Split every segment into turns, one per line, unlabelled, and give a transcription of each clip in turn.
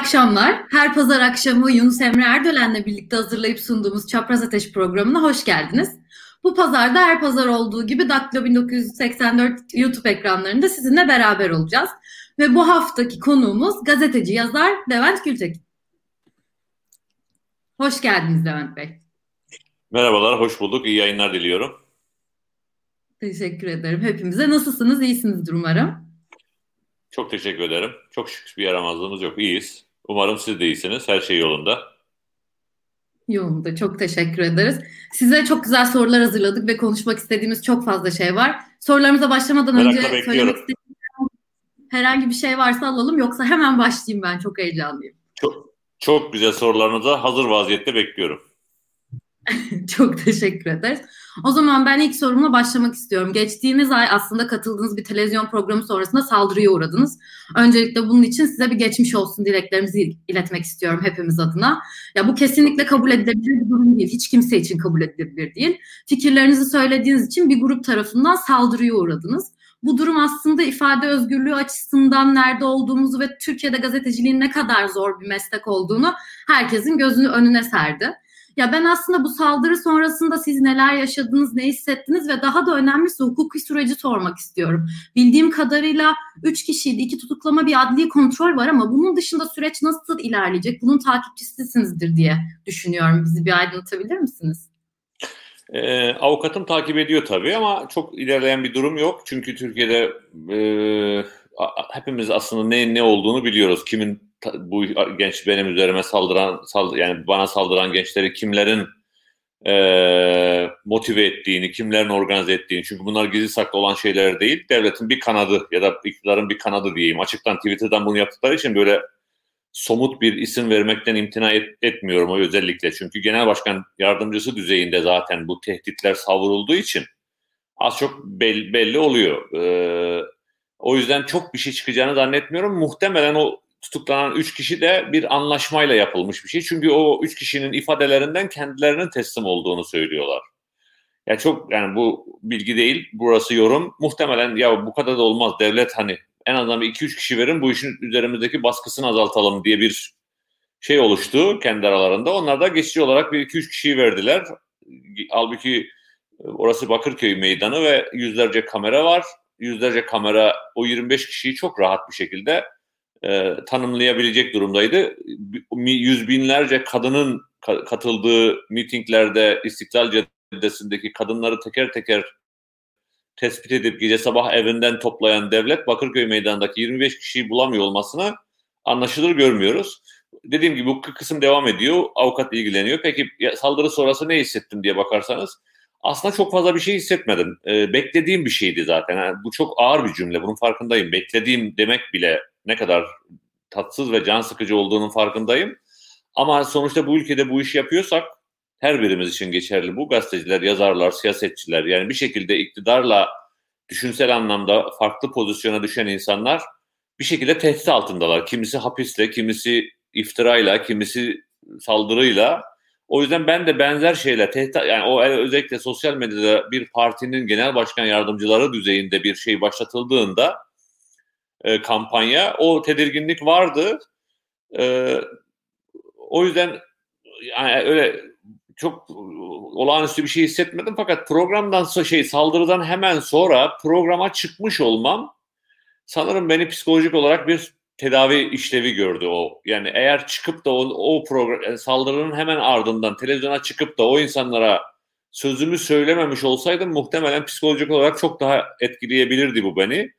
Akşamlar. Her pazar akşamı Yunus Emre Erdölen'le birlikte hazırlayıp sunduğumuz Çapraz Ateş programına hoş geldiniz. Bu pazarda her pazar olduğu gibi Daktilo 1984 YouTube ekranlarında sizinle beraber olacağız. Ve bu haftaki konuğumuz gazeteci yazar Levent Gültek. Hoş geldiniz Levent Bey.
Merhabalar, hoş bulduk. İyi yayınlar diliyorum.
Teşekkür ederim. Hepimize nasılsınız? İyisinizdir umarım.
Çok teşekkür ederim. Çok şükür bir yaramazlığımız yok. İyiyiz. Umarım siz de iyisiniz. Her şey yolunda.
Yolunda. Çok teşekkür ederiz. Size çok güzel sorular hazırladık ve konuşmak istediğimiz çok fazla şey var. Sorularımıza başlamadan
Merakla
önce
bekliyorum.
söylemek istediğim herhangi bir şey varsa alalım. Yoksa hemen başlayayım ben. Çok heyecanlıyım.
Çok, çok güzel sorularınızı hazır vaziyette bekliyorum.
Çok teşekkür ederiz. O zaman ben ilk sorumla başlamak istiyorum. Geçtiğimiz ay aslında katıldığınız bir televizyon programı sonrasında saldırıya uğradınız. Öncelikle bunun için size bir geçmiş olsun dileklerimizi iletmek istiyorum hepimiz adına. Ya bu kesinlikle kabul edilebilir bir durum değil. Hiç kimse için kabul edilebilir değil. Fikirlerinizi söylediğiniz için bir grup tarafından saldırıya uğradınız. Bu durum aslında ifade özgürlüğü açısından nerede olduğumuzu ve Türkiye'de gazeteciliğin ne kadar zor bir meslek olduğunu herkesin gözünü önüne serdi. Ya ben aslında bu saldırı sonrasında siz neler yaşadınız, ne hissettiniz ve daha da önemlisi hukuki süreci sormak istiyorum. Bildiğim kadarıyla 3 kişiydi, 2 tutuklama bir adli kontrol var ama bunun dışında süreç nasıl ilerleyecek? Bunun takipçisisinizdir diye düşünüyorum. Bizi bir aydınlatabilir misiniz?
Ee, avukatım takip ediyor tabii ama çok ilerleyen bir durum yok. Çünkü Türkiye'de e, hepimiz aslında ne ne olduğunu biliyoruz. Kimin bu genç benim üzerime saldıran saldır, yani bana saldıran gençleri kimlerin e, motive ettiğini, kimlerin organize ettiğini çünkü bunlar gizli saklı olan şeyler değil. Devletin bir kanadı ya da iktidarın bir kanadı diyeyim. Açıktan Twitter'dan bunu yaptıkları için böyle somut bir isim vermekten imtina et, etmiyorum o özellikle. Çünkü genel başkan yardımcısı düzeyinde zaten bu tehditler savrulduğu için az çok belli, belli oluyor. Ee, o yüzden çok bir şey çıkacağını zannetmiyorum. Muhtemelen o tutuklanan üç kişi de bir anlaşmayla yapılmış bir şey. Çünkü o üç kişinin ifadelerinden kendilerinin teslim olduğunu söylüyorlar. Ya çok yani bu bilgi değil, burası yorum. Muhtemelen ya bu kadar da olmaz. Devlet hani en azından bir iki üç kişi verin bu işin üzerimizdeki baskısını azaltalım diye bir şey oluştu kendi aralarında. Onlar da geçici olarak bir iki üç kişiyi verdiler. Halbuki orası Bakırköy meydanı ve yüzlerce kamera var. Yüzlerce kamera o 25 kişiyi çok rahat bir şekilde e, tanımlayabilecek durumdaydı. Yüz binlerce kadının ka- katıldığı mitinglerde İstiklal Caddesi'ndeki kadınları teker teker tespit edip gece sabah evinden toplayan devlet Bakırköy Meydanı'ndaki 25 kişiyi bulamıyor olmasını anlaşılır görmüyoruz. Dediğim gibi bu kısım devam ediyor. Avukat ilgileniyor. Peki saldırı sonrası ne hissettim diye bakarsanız aslında çok fazla bir şey hissetmedim. Ee, beklediğim bir şeydi zaten. Yani bu çok ağır bir cümle. Bunun farkındayım. Beklediğim demek bile ne kadar tatsız ve can sıkıcı olduğunun farkındayım. Ama sonuçta bu ülkede bu işi yapıyorsak her birimiz için geçerli bu. Gazeteciler, yazarlar, siyasetçiler yani bir şekilde iktidarla düşünsel anlamda farklı pozisyona düşen insanlar bir şekilde tehdit altındalar. Kimisi hapisle, kimisi iftirayla, kimisi saldırıyla. O yüzden ben de benzer şeyler, tehdit, yani o özellikle sosyal medyada bir partinin genel başkan yardımcıları düzeyinde bir şey başlatıldığında e, kampanya. O tedirginlik vardı. E, o yüzden yani öyle çok olağanüstü bir şey hissetmedim fakat programdan şey saldırıdan hemen sonra programa çıkmış olmam sanırım beni psikolojik olarak bir tedavi işlevi gördü o. Yani eğer çıkıp da o, o program yani saldırının hemen ardından televizyona çıkıp da o insanlara sözümü söylememiş olsaydım muhtemelen psikolojik olarak çok daha etkileyebilirdi bu beni.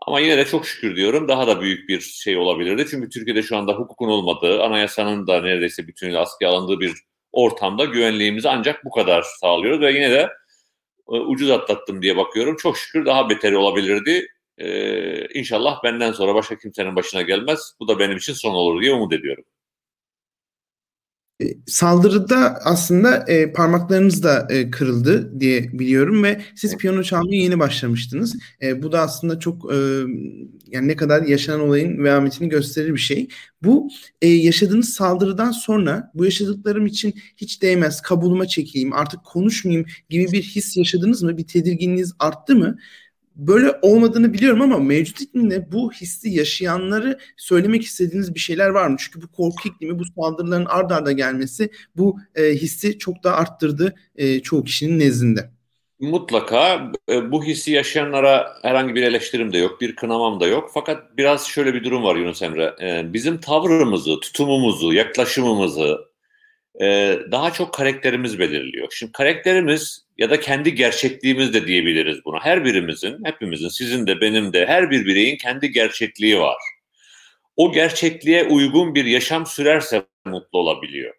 Ama yine de çok şükür diyorum daha da büyük bir şey olabilirdi. Çünkü Türkiye'de şu anda hukukun olmadığı, anayasanın da neredeyse bütünüyle askıya alındığı bir ortamda güvenliğimizi ancak bu kadar sağlıyoruz. Ve yine de e, ucuz atlattım diye bakıyorum. Çok şükür daha beteri olabilirdi. Ee, inşallah benden sonra başka kimsenin başına gelmez. Bu da benim için son olur diye umut ediyorum.
E, saldırıda aslında e, parmaklarınız da e, kırıldı diye biliyorum ve siz piyano çalmaya yeni başlamıştınız. E, bu da aslında çok e, yani ne kadar yaşanan olayın vehametini gösterir bir şey. Bu e, yaşadığınız saldırıdan sonra bu yaşadıklarım için hiç değmez kabuluma çekeyim artık konuşmayayım gibi bir his yaşadınız mı? Bir tedirginliğiniz arttı mı? Böyle olmadığını biliyorum ama mevcut iklimde bu hissi yaşayanları söylemek istediğiniz bir şeyler var mı? Çünkü bu korku iklimi, bu saldırıların ard arda gelmesi bu e, hissi çok da arttırdı e, çoğu kişinin nezdinde.
Mutlaka e, bu hissi yaşayanlara herhangi bir eleştirim de yok, bir kınamam da yok. Fakat biraz şöyle bir durum var Yunus Emre. E, bizim tavrımızı, tutumumuzu, yaklaşımımızı e, daha çok karakterimiz belirliyor. Şimdi karakterimiz ya da kendi gerçekliğimiz de diyebiliriz buna. Her birimizin, hepimizin, sizin de benim de her bir bireyin kendi gerçekliği var. O gerçekliğe uygun bir yaşam sürerse mutlu olabiliyor.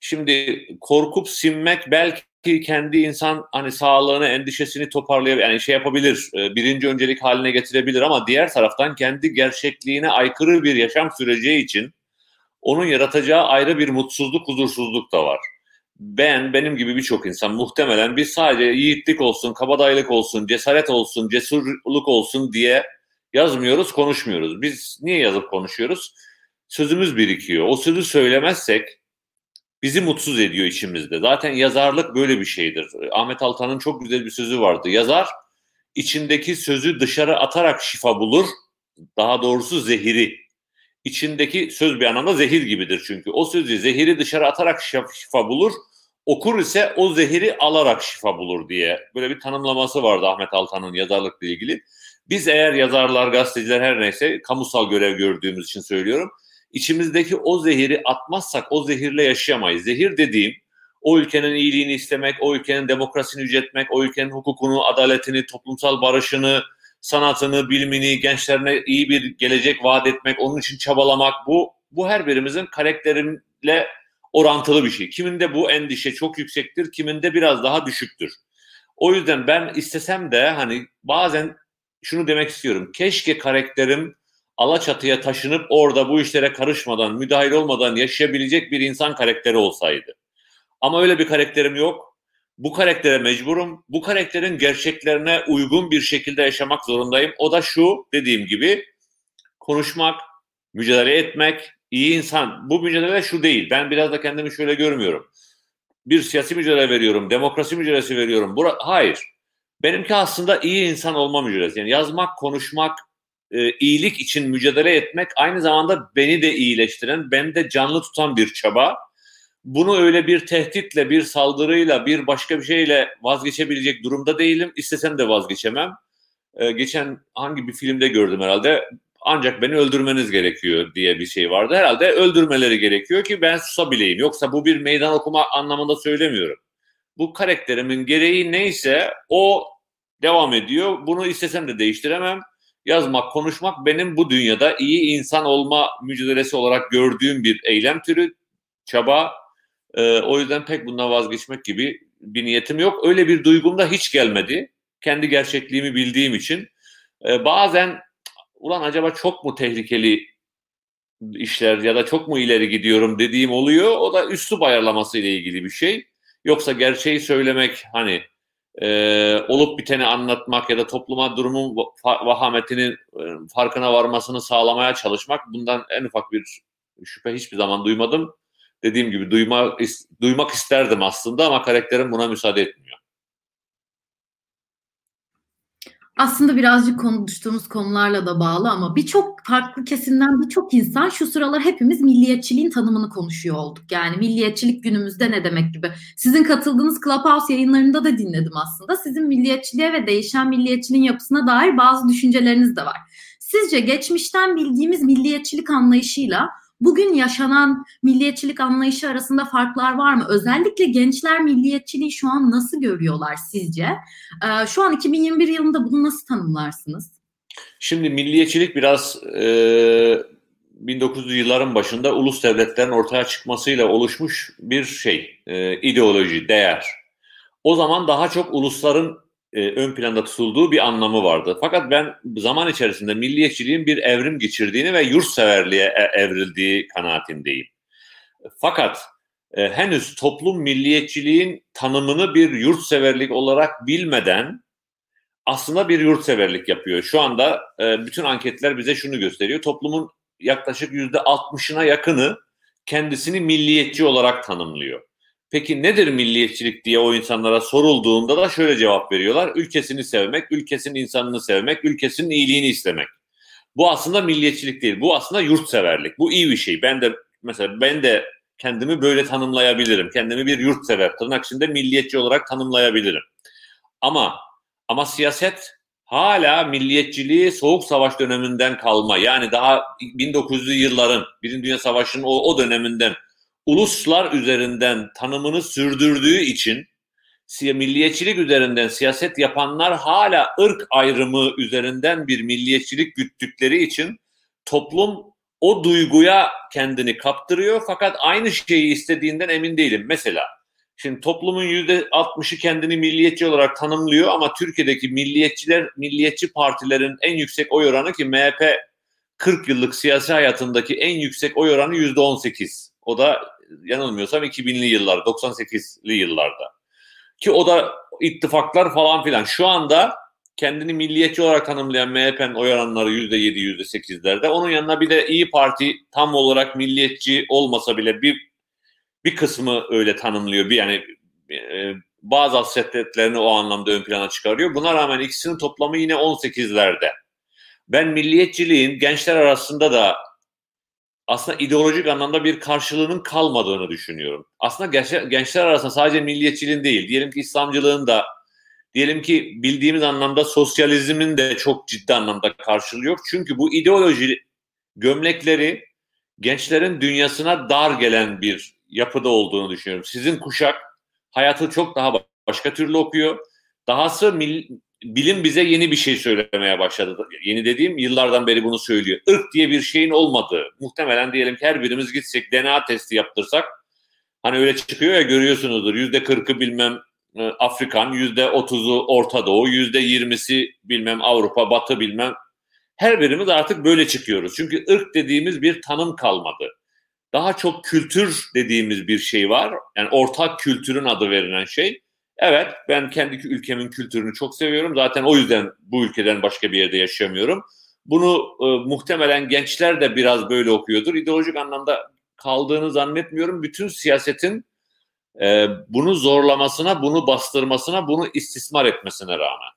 Şimdi korkup sinmek belki kendi insan hani sağlığını, endişesini toparlayabilir, yani şey yapabilir, e, birinci öncelik haline getirebilir ama diğer taraftan kendi gerçekliğine aykırı bir yaşam süreceği için onun yaratacağı ayrı bir mutsuzluk, huzursuzluk da var. Ben, benim gibi birçok insan muhtemelen biz sadece yiğitlik olsun, kabadayılık olsun, cesaret olsun, cesurluk olsun diye yazmıyoruz, konuşmuyoruz. Biz niye yazıp konuşuyoruz? Sözümüz birikiyor. O sözü söylemezsek bizi mutsuz ediyor içimizde. Zaten yazarlık böyle bir şeydir. Ahmet Altan'ın çok güzel bir sözü vardı. Yazar içindeki sözü dışarı atarak şifa bulur. Daha doğrusu zehiri. İçindeki söz bir anlamda zehir gibidir çünkü. O sözü zehiri dışarı atarak şifa bulur. Okur ise o zehiri alarak şifa bulur diye. Böyle bir tanımlaması vardı Ahmet Altan'ın yazarlıkla ilgili. Biz eğer yazarlar, gazeteciler her neyse kamusal görev gördüğümüz için söylüyorum içimizdeki o zehiri atmazsak o zehirle yaşayamayız. Zehir dediğim o ülkenin iyiliğini istemek, o ülkenin demokrasisini yüceltmek, o ülkenin hukukunu, adaletini, toplumsal barışını, sanatını, bilimini, gençlerine iyi bir gelecek vaat etmek, onun için çabalamak bu bu her birimizin karakterimle orantılı bir şey. Kiminde bu endişe çok yüksektir, kiminde biraz daha düşüktür. O yüzden ben istesem de hani bazen şunu demek istiyorum. Keşke karakterim Alaçatı'ya taşınıp orada bu işlere karışmadan, müdahil olmadan yaşayabilecek bir insan karakteri olsaydı. Ama öyle bir karakterim yok. Bu karaktere mecburum. Bu karakterin gerçeklerine uygun bir şekilde yaşamak zorundayım. O da şu dediğim gibi konuşmak, mücadele etmek, iyi insan. Bu mücadele şu değil. Ben biraz da kendimi şöyle görmüyorum. Bir siyasi mücadele veriyorum, demokrasi mücadelesi veriyorum. Bura Hayır. Benimki aslında iyi insan olma mücadelesi. Yani yazmak, konuşmak, e, iyilik için mücadele etmek aynı zamanda beni de iyileştiren, beni de canlı tutan bir çaba. Bunu öyle bir tehditle, bir saldırıyla, bir başka bir şeyle vazgeçebilecek durumda değilim. İstesem de vazgeçemem. E, geçen hangi bir filmde gördüm herhalde. Ancak beni öldürmeniz gerekiyor diye bir şey vardı. Herhalde öldürmeleri gerekiyor ki ben susabileyim. Yoksa bu bir meydan okuma anlamında söylemiyorum. Bu karakterimin gereği neyse o devam ediyor. Bunu istesem de değiştiremem yazmak, konuşmak benim bu dünyada iyi insan olma mücadelesi olarak gördüğüm bir eylem türü, çaba. E, o yüzden pek bundan vazgeçmek gibi bir niyetim yok. Öyle bir duygum da hiç gelmedi. Kendi gerçekliğimi bildiğim için. E, bazen ulan acaba çok mu tehlikeli işler ya da çok mu ileri gidiyorum dediğim oluyor. O da üstü ayarlaması ile ilgili bir şey. Yoksa gerçeği söylemek hani e, olup biteni anlatmak ya da topluma durumun vahametinin e, farkına varmasını sağlamaya çalışmak bundan en ufak bir şüphe hiçbir zaman duymadım. Dediğim gibi duyma, duymak isterdim aslında ama karakterim buna müsaade etmiyor.
aslında birazcık konuştuğumuz konularla da bağlı ama birçok farklı kesimden birçok insan şu sıralar hepimiz milliyetçiliğin tanımını konuşuyor olduk. Yani milliyetçilik günümüzde ne demek gibi. Sizin katıldığınız Clubhouse yayınlarında da dinledim aslında. Sizin milliyetçiliğe ve değişen milliyetçiliğin yapısına dair bazı düşünceleriniz de var. Sizce geçmişten bildiğimiz milliyetçilik anlayışıyla bugün yaşanan milliyetçilik anlayışı arasında farklar var mı? Özellikle gençler milliyetçiliği şu an nasıl görüyorlar sizce? Ee, şu an 2021 yılında bunu nasıl tanımlarsınız?
Şimdi milliyetçilik biraz e, 1900'lü yılların başında ulus devletlerin ortaya çıkmasıyla oluşmuş bir şey, e, ideoloji, değer. O zaman daha çok ulusların e, ön planda tutulduğu bir anlamı vardı. Fakat ben zaman içerisinde milliyetçiliğin bir evrim geçirdiğini ve yurtseverliğe e, evrildiği kanaatindeyim. Fakat e, henüz toplum milliyetçiliğin tanımını bir yurtseverlik olarak bilmeden aslında bir yurtseverlik yapıyor. Şu anda e, bütün anketler bize şunu gösteriyor. Toplumun yaklaşık yüzde altmışına yakını kendisini milliyetçi olarak tanımlıyor. Peki nedir milliyetçilik diye o insanlara sorulduğunda da şöyle cevap veriyorlar. Ülkesini sevmek, ülkesinin insanını sevmek, ülkesinin iyiliğini istemek. Bu aslında milliyetçilik değil. Bu aslında yurtseverlik. Bu iyi bir şey. Ben de mesela ben de kendimi böyle tanımlayabilirim. Kendimi bir yurtsever, tırnak içinde milliyetçi olarak tanımlayabilirim. Ama ama siyaset hala milliyetçiliği soğuk savaş döneminden kalma. Yani daha 1900'lü yılların Birinci Dünya Savaşı'nın o, o döneminden uluslar üzerinden tanımını sürdürdüğü için milliyetçilik üzerinden siyaset yapanlar hala ırk ayrımı üzerinden bir milliyetçilik güttükleri için toplum o duyguya kendini kaptırıyor fakat aynı şeyi istediğinden emin değilim. Mesela şimdi toplumun yüzde 60'ı kendini milliyetçi olarak tanımlıyor ama Türkiye'deki milliyetçiler, milliyetçi partilerin en yüksek oy oranı ki MHP 40 yıllık siyasi hayatındaki en yüksek oy oranı yüzde 18. O da yanılmıyorsam 2000'li yıllar, 98'li yıllarda. Ki o da ittifaklar falan filan. Şu anda kendini milliyetçi olarak tanımlayan MHP'nin oy oranları %7, %8'lerde. Onun yanına bir de İyi Parti tam olarak milliyetçi olmasa bile bir bir kısmı öyle tanımlıyor. Bir yani e, bazı hassasiyetlerini o anlamda ön plana çıkarıyor. Buna rağmen ikisinin toplamı yine 18'lerde. Ben milliyetçiliğin gençler arasında da aslında ideolojik anlamda bir karşılığının kalmadığını düşünüyorum. Aslında gençler, arasında sadece milliyetçiliğin değil, diyelim ki İslamcılığın da, diyelim ki bildiğimiz anlamda sosyalizmin de çok ciddi anlamda karşılığı yok. Çünkü bu ideoloji gömlekleri gençlerin dünyasına dar gelen bir yapıda olduğunu düşünüyorum. Sizin kuşak hayatı çok daha başka türlü okuyor. Dahası bilim bize yeni bir şey söylemeye başladı. Yeni dediğim yıllardan beri bunu söylüyor. Irk diye bir şeyin olmadığı. Muhtemelen diyelim ki her birimiz gitsek DNA testi yaptırsak hani öyle çıkıyor ya görüyorsunuzdur. Yüzde kırkı bilmem e, Afrikan, yüzde otuzu Orta Doğu, yüzde yirmisi bilmem Avrupa, Batı bilmem. Her birimiz artık böyle çıkıyoruz. Çünkü ırk dediğimiz bir tanım kalmadı. Daha çok kültür dediğimiz bir şey var. Yani ortak kültürün adı verilen şey. Evet ben kendi ülkemin kültürünü çok seviyorum. Zaten o yüzden bu ülkeden başka bir yerde yaşamıyorum. Bunu e, muhtemelen gençler de biraz böyle okuyordur. İdeolojik anlamda kaldığını zannetmiyorum. Bütün siyasetin e, bunu zorlamasına, bunu bastırmasına, bunu istismar etmesine rağmen.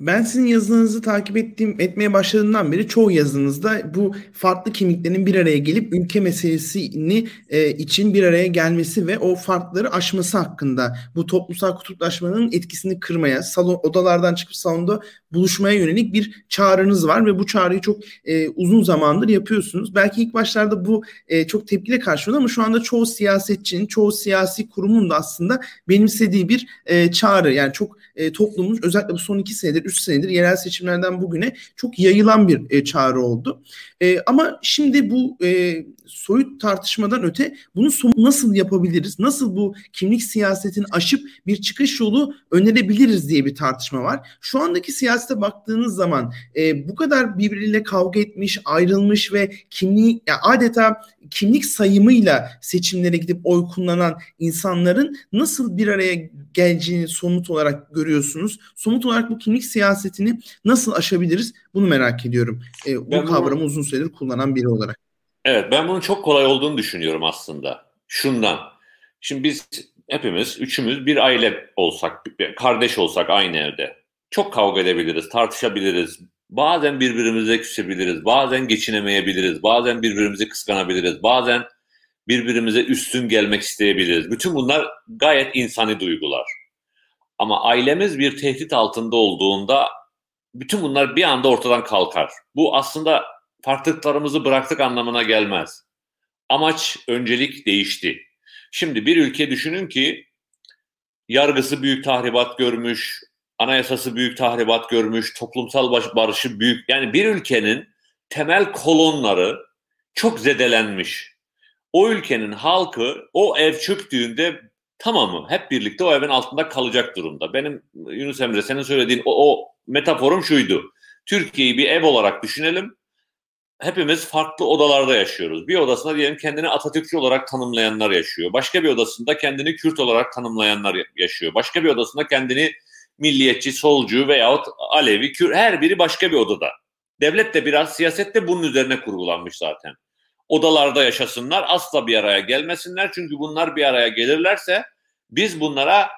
Ben sizin yazınızı takip ettiğim etmeye başladığımdan beri çoğu yazınızda bu farklı kimliklerin bir araya gelip ülke meselesini e, için bir araya gelmesi ve o farkları aşması hakkında bu toplumsal kutuplaşmanın etkisini kırmaya, salon odalardan çıkıp salonda buluşmaya yönelik bir çağrınız var ve bu çağrıyı çok e, uzun zamandır yapıyorsunuz. Belki ilk başlarda bu e, çok tepkile karşılandı ama şu anda çoğu siyasetçinin, çoğu siyasi kurumun da aslında benimsediği bir e, çağrı. Yani çok e, toplumumuz özellikle bu son iki senedir, üç senedir yerel seçimlerden bugüne çok yayılan bir e, çağrı oldu. E, ama şimdi bu e, soyut tartışmadan öte bunu nasıl yapabiliriz? Nasıl bu kimlik siyasetini aşıp bir çıkış yolu önerebiliriz diye bir tartışma var. Şu andaki siyasete baktığınız zaman e, bu kadar birbiriyle kavga etmiş, ayrılmış ve kimliği yani adeta kimlik sayımıyla seçimlere gidip oy kullanan insanların nasıl bir araya geleceğini somut olarak görüyorsunuz. Somut olarak bu kimlik siyasetini nasıl aşabiliriz? Bunu merak ediyorum. E, bu ben kavramı bunu... uzun süredir kullanan biri olarak.
Evet ben bunun çok kolay olduğunu düşünüyorum aslında. Şundan. Şimdi biz hepimiz, üçümüz bir aile olsak, kardeş olsak aynı evde. Çok kavga edebiliriz, tartışabiliriz. Bazen birbirimize küsebiliriz, bazen geçinemeyebiliriz, bazen birbirimizi kıskanabiliriz, bazen birbirimize üstün gelmek isteyebiliriz. Bütün bunlar gayet insani duygular. Ama ailemiz bir tehdit altında olduğunda bütün bunlar bir anda ortadan kalkar. Bu aslında farklılıklarımızı bıraktık anlamına gelmez. Amaç, öncelik değişti. Şimdi bir ülke düşünün ki yargısı büyük tahribat görmüş, anayasası büyük tahribat görmüş, toplumsal barışı büyük. Yani bir ülkenin temel kolonları çok zedelenmiş. O ülkenin halkı o ev çöktüğünde tamamı hep birlikte o evin altında kalacak durumda. Benim Yunus Emre senin söylediğin o, o metaforum şuydu. Türkiye'yi bir ev olarak düşünelim hepimiz farklı odalarda yaşıyoruz. Bir odasında diyelim kendini Atatürkçü olarak tanımlayanlar yaşıyor. Başka bir odasında kendini Kürt olarak tanımlayanlar yaşıyor. Başka bir odasında kendini milliyetçi, solcu veyahut Alevi, Kürt her biri başka bir odada. Devlet de biraz siyaset de bunun üzerine kurgulanmış zaten. odalarda yaşasınlar, asla bir araya gelmesinler. Çünkü bunlar bir araya gelirlerse biz bunlara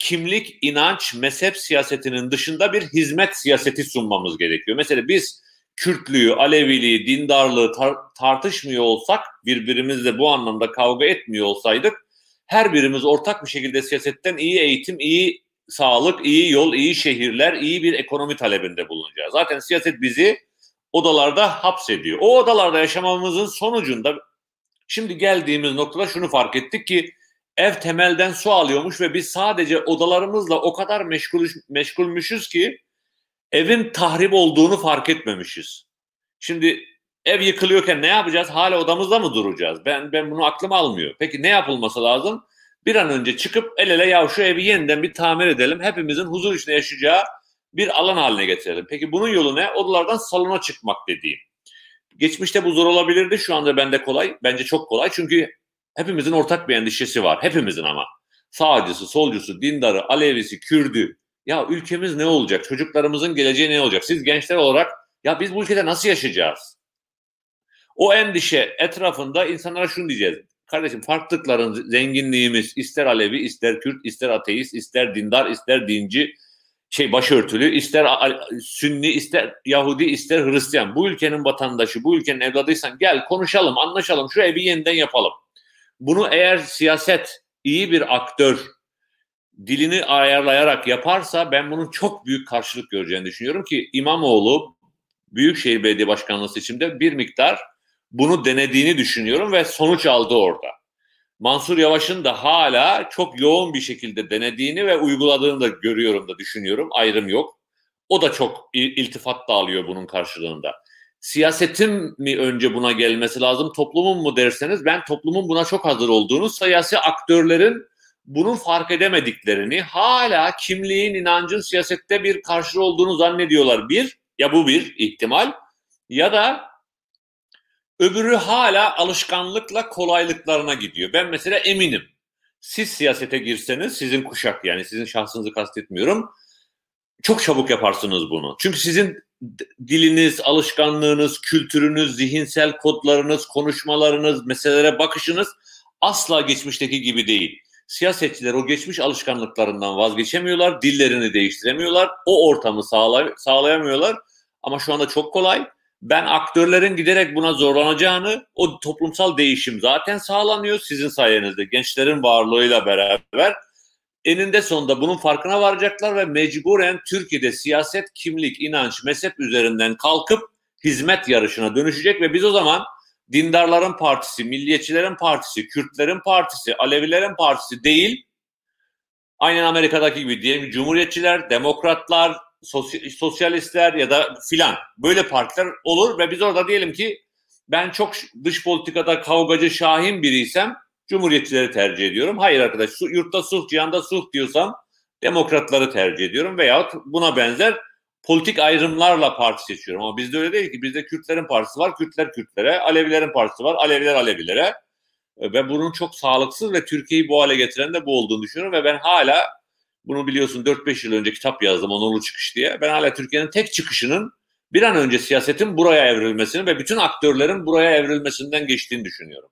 kimlik, inanç, mezhep siyasetinin dışında bir hizmet siyaseti sunmamız gerekiyor. Mesela biz Kürtlüğü, Aleviliği, dindarlığı tar- tartışmıyor olsak, birbirimizle bu anlamda kavga etmiyor olsaydık, her birimiz ortak bir şekilde siyasetten iyi eğitim, iyi sağlık, iyi yol, iyi şehirler, iyi bir ekonomi talebinde bulunacağız. Zaten siyaset bizi odalarda hapsediyor. O odalarda yaşamamızın sonucunda şimdi geldiğimiz noktada şunu fark ettik ki ev temelden su alıyormuş ve biz sadece odalarımızla o kadar meşgul, meşgulmüşüz ki evin tahrip olduğunu fark etmemişiz. Şimdi ev yıkılıyorken ne yapacağız? Hala odamızda mı duracağız? Ben ben bunu aklım almıyor. Peki ne yapılması lazım? Bir an önce çıkıp el ele ya şu evi yeniden bir tamir edelim. Hepimizin huzur içinde yaşayacağı bir alan haline getirelim. Peki bunun yolu ne? Odalardan salona çıkmak dediğim. Geçmişte bu zor olabilirdi. Şu anda bende kolay. Bence çok kolay. Çünkü hepimizin ortak bir endişesi var. Hepimizin ama. Sağcısı, solcusu, dindarı, Alevisi, Kürdü. Ya ülkemiz ne olacak? Çocuklarımızın geleceği ne olacak? Siz gençler olarak ya biz bu ülkede nasıl yaşayacağız? O endişe etrafında insanlara şunu diyeceğiz. Kardeşim farklılıkların zenginliğimiz ister Alevi, ister Kürt, ister ateist, ister dindar, ister dinci, şey başörtülü, ister Sünni, ister Yahudi, ister Hristiyan. Bu ülkenin vatandaşı, bu ülkenin evladıysan gel konuşalım, anlaşalım, şu evi yeniden yapalım. Bunu eğer siyaset iyi bir aktör dilini ayarlayarak yaparsa ben bunun çok büyük karşılık göreceğini düşünüyorum ki İmamoğlu Büyükşehir Belediye Başkanlığı seçimde bir miktar bunu denediğini düşünüyorum ve sonuç aldı orada. Mansur Yavaş'ın da hala çok yoğun bir şekilde denediğini ve uyguladığını da görüyorum da düşünüyorum. Ayrım yok. O da çok iltifat da alıyor bunun karşılığında. Siyasetin mi önce buna gelmesi lazım, toplumun mu derseniz ben toplumun buna çok hazır olduğunu, siyasi aktörlerin bunun fark edemediklerini, hala kimliğin, inancın siyasette bir karşılığı olduğunu zannediyorlar. Bir, ya bu bir ihtimal ya da Öbürü hala alışkanlıkla kolaylıklarına gidiyor. Ben mesela eminim. Siz siyasete girseniz sizin kuşak yani sizin şahsınızı kastetmiyorum. Çok çabuk yaparsınız bunu. Çünkü sizin diliniz, alışkanlığınız, kültürünüz, zihinsel kodlarınız, konuşmalarınız, meselelere bakışınız asla geçmişteki gibi değil. Siyasetçiler o geçmiş alışkanlıklarından vazgeçemiyorlar, dillerini değiştiremiyorlar, o ortamı sağlay sağlayamıyorlar. Ama şu anda çok kolay ben aktörlerin giderek buna zorlanacağını, o toplumsal değişim zaten sağlanıyor sizin sayenizde. Gençlerin varlığıyla beraber eninde sonunda bunun farkına varacaklar ve mecburen Türkiye'de siyaset, kimlik, inanç, mezhep üzerinden kalkıp hizmet yarışına dönüşecek ve biz o zaman dindarların partisi, milliyetçilerin partisi, Kürtlerin partisi, Alevilerin partisi değil, aynen Amerika'daki gibi diyelim Cumhuriyetçiler, demokratlar, sosyalistler ya da filan. Böyle partiler olur ve biz orada diyelim ki ben çok dış politikada kavgacı şahin biriysem Cumhuriyetçileri tercih ediyorum. Hayır arkadaş yurtta sulh, cihanda sulh diyorsam demokratları tercih ediyorum veyahut buna benzer politik ayrımlarla parti seçiyorum. Ama bizde öyle değil ki. Bizde Kürtlerin partisi var, Kürtler Kürtlere, Alevilerin partisi var, Aleviler Alevilere. Ve bunun çok sağlıksız ve Türkiye'yi bu hale getiren de bu olduğunu düşünüyorum ve ben hala bunu biliyorsun 4-5 yıl önce kitap yazdım onurlu çıkış diye. Ben hala Türkiye'nin tek çıkışının bir an önce siyasetin buraya evrilmesini ve bütün aktörlerin buraya evrilmesinden geçtiğini düşünüyorum.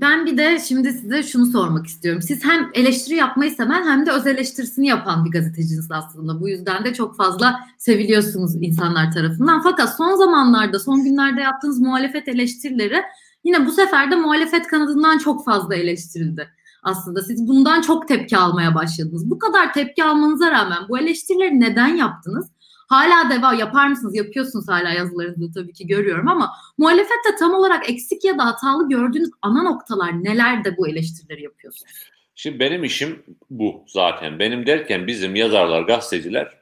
Ben bir de şimdi size şunu sormak istiyorum. Siz hem eleştiri yapmayı seven hem de öz eleştirisini yapan bir gazetecisiniz aslında. Bu yüzden de çok fazla seviliyorsunuz insanlar tarafından. Fakat son zamanlarda, son günlerde yaptığınız muhalefet eleştirileri Yine bu sefer de muhalefet kanadından çok fazla eleştirildi. Aslında siz bundan çok tepki almaya başladınız. Bu kadar tepki almanıza rağmen bu eleştirileri neden yaptınız? Hala devam yapar mısınız? Yapıyorsunuz hala yazılarınızda tabii ki görüyorum ama muhalefette tam olarak eksik ya da hatalı gördüğünüz ana noktalar neler de bu eleştirileri yapıyorsunuz?
Şimdi benim işim bu zaten. Benim derken bizim yazarlar, gazeteciler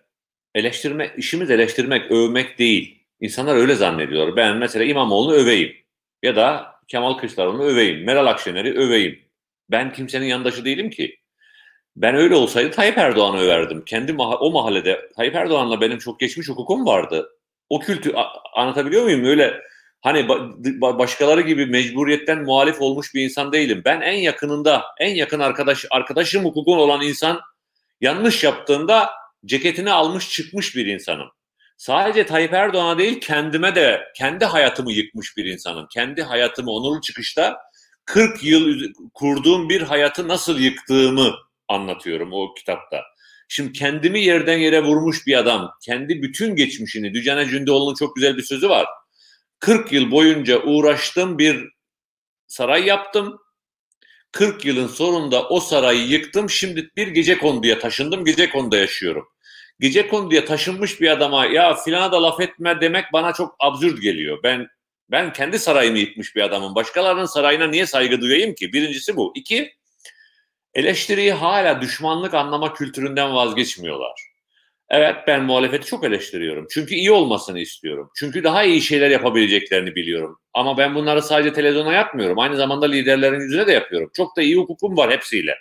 eleştirme, işimiz eleştirmek, övmek değil. İnsanlar öyle zannediyor. Ben mesela İmamoğlu'nu öveyim. Ya da Kemal Kılıçdaroğlu'nu öveyim, Meral Akşener'i öveyim. Ben kimsenin yandaşı değilim ki. Ben öyle olsaydı Tayyip Erdoğan'ı överdim. Kendi mah- o mahallede Tayyip Erdoğan'la benim çok geçmiş hukukum vardı. O kültü anlatabiliyor muyum? Öyle hani ba- başkaları gibi mecburiyetten muhalif olmuş bir insan değilim. Ben en yakınında, en yakın arkadaş arkadaşım hukukun olan insan yanlış yaptığında ceketini almış çıkmış bir insanım. Sadece Tayyip Erdoğan'a değil kendime de kendi hayatımı yıkmış bir insanım. Kendi hayatımı onurlu çıkışta 40 yıl kurduğum bir hayatı nasıl yıktığımı anlatıyorum o kitapta. Şimdi kendimi yerden yere vurmuş bir adam, kendi bütün geçmişini, Dücane Cündoğlu'nun çok güzel bir sözü var. 40 yıl boyunca uğraştım bir saray yaptım. 40 yılın sonunda o sarayı yıktım. Şimdi bir gece konduya taşındım. Gece konuda yaşıyorum. Gece konduya taşınmış bir adama ya filana da laf etme demek bana çok absürt geliyor. Ben ben kendi sarayımı yıkmış bir adamım. Başkalarının sarayına niye saygı duyayım ki? Birincisi bu. İki, eleştiriyi hala düşmanlık anlama kültüründen vazgeçmiyorlar. Evet ben muhalefeti çok eleştiriyorum. Çünkü iyi olmasını istiyorum. Çünkü daha iyi şeyler yapabileceklerini biliyorum. Ama ben bunları sadece televizyona yapmıyorum. Aynı zamanda liderlerin yüzüne de yapıyorum. Çok da iyi hukukum var hepsiyle.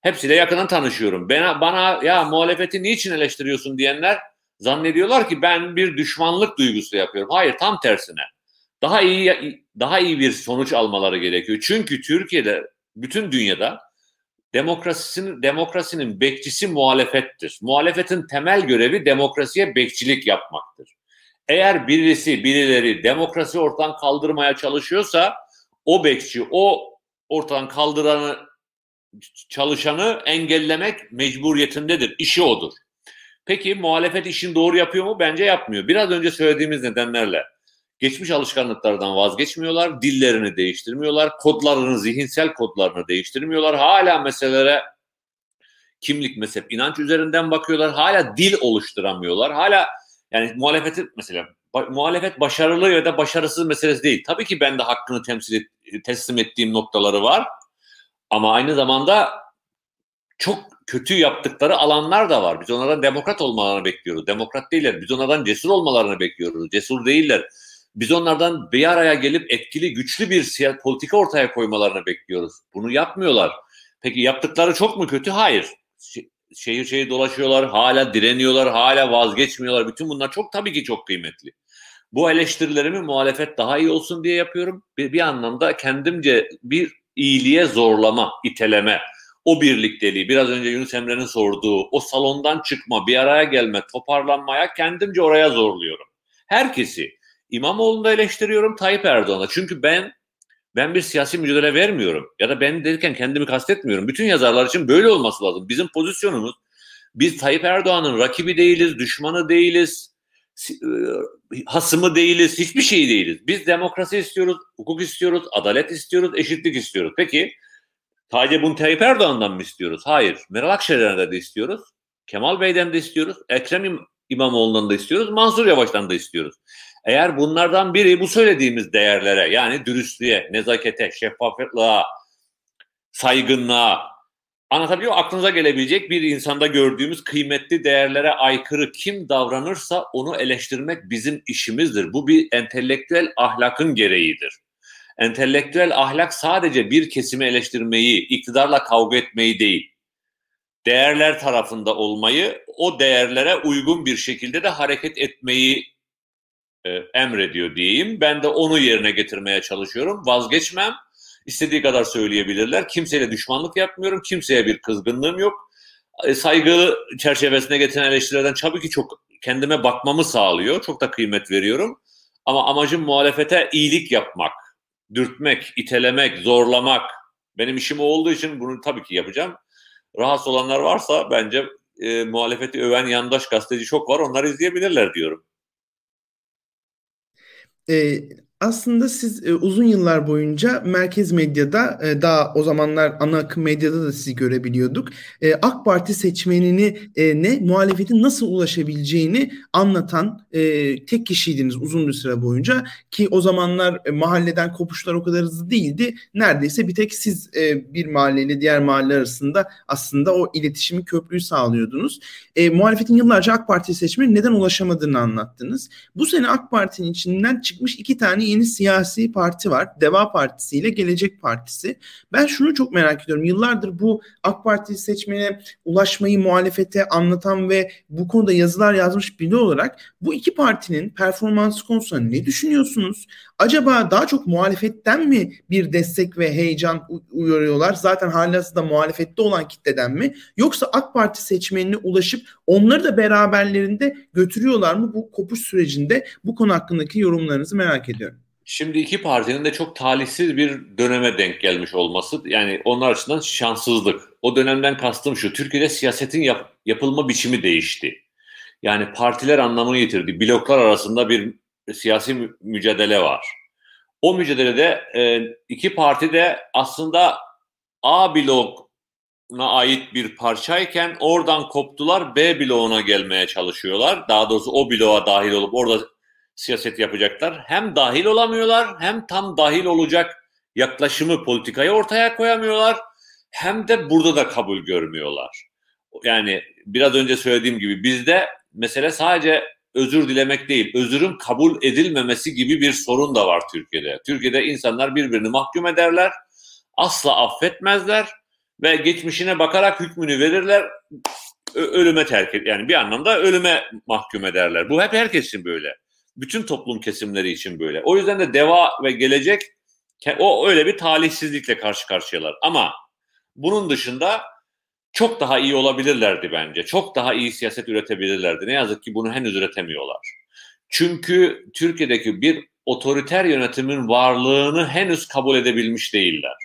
Hepsiyle yakından tanışıyorum. Bana, bana ya muhalefeti niçin eleştiriyorsun diyenler zannediyorlar ki ben bir düşmanlık duygusu yapıyorum. Hayır tam tersine. Daha iyi daha iyi bir sonuç almaları gerekiyor. Çünkü Türkiye'de bütün dünyada demokrasisinin demokrasinin bekçisi muhalefettir. Muhalefetin temel görevi demokrasiye bekçilik yapmaktır. Eğer birisi, birileri demokrasi ortadan kaldırmaya çalışıyorsa o bekçi, o ortadan kaldıranı çalışanı engellemek mecburiyetindedir. İşi odur. Peki muhalefet işini doğru yapıyor mu? Bence yapmıyor. Biraz önce söylediğimiz nedenlerle geçmiş alışkanlıklardan vazgeçmiyorlar, dillerini değiştirmiyorlar, kodlarını, zihinsel kodlarını değiştirmiyorlar. Hala meselelere kimlik, mezhep, inanç üzerinden bakıyorlar. Hala dil oluşturamıyorlar. Hala yani muhalefeti mesela muhalefet başarılı ya da başarısız meselesi değil. Tabii ki ben de hakkını temsil et, teslim ettiğim noktaları var. Ama aynı zamanda çok kötü yaptıkları alanlar da var. Biz onlardan demokrat olmalarını bekliyoruz. Demokrat değiller. Biz onlardan cesur olmalarını bekliyoruz. Cesur değiller. Biz onlardan bir araya gelip etkili, güçlü bir siyasi politika ortaya koymalarını bekliyoruz. Bunu yapmıyorlar. Peki yaptıkları çok mu kötü? Hayır. Şehir şehir dolaşıyorlar, hala direniyorlar, hala vazgeçmiyorlar. Bütün bunlar çok tabii ki çok kıymetli. Bu eleştirilerimi muhalefet daha iyi olsun diye yapıyorum. Bir, bir anlamda kendimce bir iyiliğe zorlama, iteleme, o birlikteliği, biraz önce Yunus Emre'nin sorduğu, o salondan çıkma, bir araya gelme, toparlanmaya kendimce oraya zorluyorum. Herkesi, İmamoğlu'nu da eleştiriyorum, Tayyip Erdoğan'a. Çünkü ben ben bir siyasi mücadele vermiyorum. Ya da ben derken kendimi kastetmiyorum. Bütün yazarlar için böyle olması lazım. Bizim pozisyonumuz biz Tayyip Erdoğan'ın rakibi değiliz, düşmanı değiliz, e, hasımı değiliz, hiçbir şey değiliz. Biz demokrasi istiyoruz, hukuk istiyoruz, adalet istiyoruz, eşitlik istiyoruz. Peki sadece bunu Tayyip Erdoğan'dan mı istiyoruz? Hayır. Meral Akşener'den de istiyoruz. Kemal Bey'den de istiyoruz. Ekrem İmamoğlu'ndan da istiyoruz. Mansur Yavaş'tan da istiyoruz. Eğer bunlardan biri bu söylediğimiz değerlere yani dürüstlüğe, nezakete, şeffaflığa, saygınlığa anlatabiliyor aklınıza gelebilecek bir insanda gördüğümüz kıymetli değerlere aykırı kim davranırsa onu eleştirmek bizim işimizdir. Bu bir entelektüel ahlakın gereğidir. Entelektüel ahlak sadece bir kesimi eleştirmeyi, iktidarla kavga etmeyi değil, değerler tarafında olmayı, o değerlere uygun bir şekilde de hareket etmeyi e, emrediyor diyeyim. Ben de onu yerine getirmeye çalışıyorum. Vazgeçmem. İstediği kadar söyleyebilirler. Kimseyle düşmanlık yapmıyorum. Kimseye bir kızgınlığım yok. E, saygı çerçevesine getiren eleştirilerden tabii ki çok kendime bakmamı sağlıyor. Çok da kıymet veriyorum. Ama amacım muhalefete iyilik yapmak, dürtmek, itelemek, zorlamak. Benim işim olduğu için bunu tabii ki yapacağım. Rahatsız olanlar varsa bence e, muhalefeti öven yandaş gazeteci çok var. Onları izleyebilirler diyorum.
E, aslında siz e, uzun yıllar boyunca merkez medyada e, daha o zamanlar ana akım medyada da sizi görebiliyorduk. E, AK Parti seçmenini e, ne muhalefetin nasıl ulaşabileceğini anlatan e, tek kişiydiniz uzun bir süre boyunca ki o zamanlar e, mahalleden kopuşlar o kadar hızlı değildi. Neredeyse bir tek siz e, bir mahalleyle diğer mahalle arasında aslında o iletişimi köprüyü sağlıyordunuz. E, muhalefetin yıllarca AK Parti seçmeni neden ulaşamadığını anlattınız. Bu sene AK Parti'nin içinden çıkmış iki tane yeni siyasi parti var. Deva Partisi ile Gelecek Partisi. Ben şunu çok merak ediyorum. Yıllardır bu AK Parti seçmene ulaşmayı muhalefete anlatan ve bu konuda yazılar yazmış biri olarak bu iki partinin performansı konusunda ne düşünüyorsunuz? Acaba daha çok muhalefetten mi bir destek ve heyecan uyarıyorlar? Zaten halihazırda muhalefette olan kitleden mi? Yoksa AK Parti seçmenine ulaşıp onları da beraberlerinde götürüyorlar mı bu kopuş sürecinde? Bu konu hakkındaki yorumlarınızı merak ediyorum.
Şimdi iki partinin de çok talihsiz bir döneme denk gelmiş olması yani onlar açısından şanssızlık. O dönemden kastım şu Türkiye'de siyasetin yap, yapılma biçimi değişti. Yani partiler anlamını yitirdi. Bloklar arasında bir siyasi mücadele var. O mücadelede e, iki parti de aslında A blokuna ait bir parçayken oradan koptular B bloğuna gelmeye çalışıyorlar. Daha doğrusu o bloğa dahil olup orada siyaset yapacaklar. Hem dahil olamıyorlar hem tam dahil olacak yaklaşımı politikayı ortaya koyamıyorlar. Hem de burada da kabul görmüyorlar. Yani biraz önce söylediğim gibi bizde mesele sadece özür dilemek değil, özürün kabul edilmemesi gibi bir sorun da var Türkiye'de. Türkiye'de insanlar birbirini mahkum ederler, asla affetmezler ve geçmişine bakarak hükmünü verirler, ölüme terk et yani bir anlamda ölüme mahkum ederler. Bu hep herkes için böyle. Bütün toplum kesimleri için böyle. O yüzden de deva ve gelecek o öyle bir talihsizlikle karşı karşıyalar. Ama bunun dışında çok daha iyi olabilirlerdi bence. Çok daha iyi siyaset üretebilirlerdi. Ne yazık ki bunu henüz üretemiyorlar. Çünkü Türkiye'deki bir otoriter yönetimin varlığını henüz kabul edebilmiş değiller.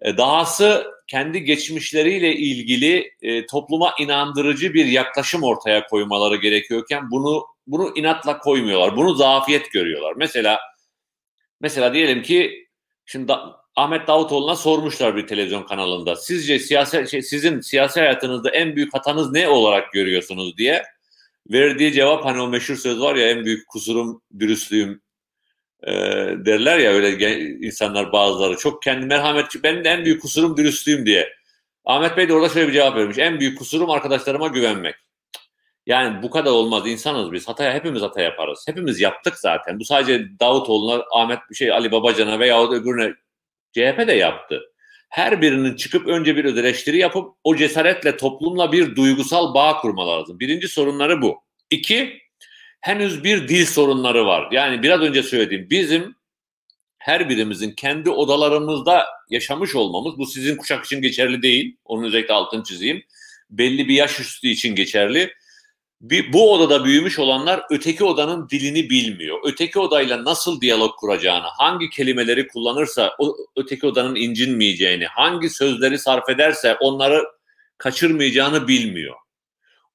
E, dahası kendi geçmişleriyle ilgili e, topluma inandırıcı bir yaklaşım ortaya koymaları gerekiyorken bunu bunu inatla koymuyorlar. Bunu zafiyet görüyorlar. Mesela mesela diyelim ki şimdi Ahmet Davutoğlu'na sormuşlar bir televizyon kanalında. Sizce siyasi şey, sizin siyasi hayatınızda en büyük hatanız ne olarak görüyorsunuz diye. Verdiği cevap hani o meşhur söz var ya en büyük kusurum dürüstlüğüm e, derler ya öyle insanlar bazıları çok kendi merhametçi benim de en büyük kusurum dürüstlüğüm diye. Ahmet Bey de orada şöyle bir cevap vermiş. En büyük kusurum arkadaşlarıma güvenmek. Yani bu kadar olmaz. insanız biz. Hataya hepimiz hata yaparız. Hepimiz yaptık zaten. Bu sadece Davutoğlu'na, Ahmet şey Ali Babacan'a veya öbürüne CHP de yaptı. Her birinin çıkıp önce bir eleştiri yapıp o cesaretle toplumla bir duygusal bağ kurma lazım. Birinci sorunları bu. İki, henüz bir dil sorunları var. Yani biraz önce söylediğim bizim her birimizin kendi odalarımızda yaşamış olmamız, bu sizin kuşak için geçerli değil, onun özellikle altını çizeyim, belli bir yaş üstü için geçerli bir, bu odada büyümüş olanlar öteki odanın dilini bilmiyor. Öteki odayla nasıl diyalog kuracağını, hangi kelimeleri kullanırsa o öteki odanın incinmeyeceğini, hangi sözleri sarf ederse onları kaçırmayacağını bilmiyor.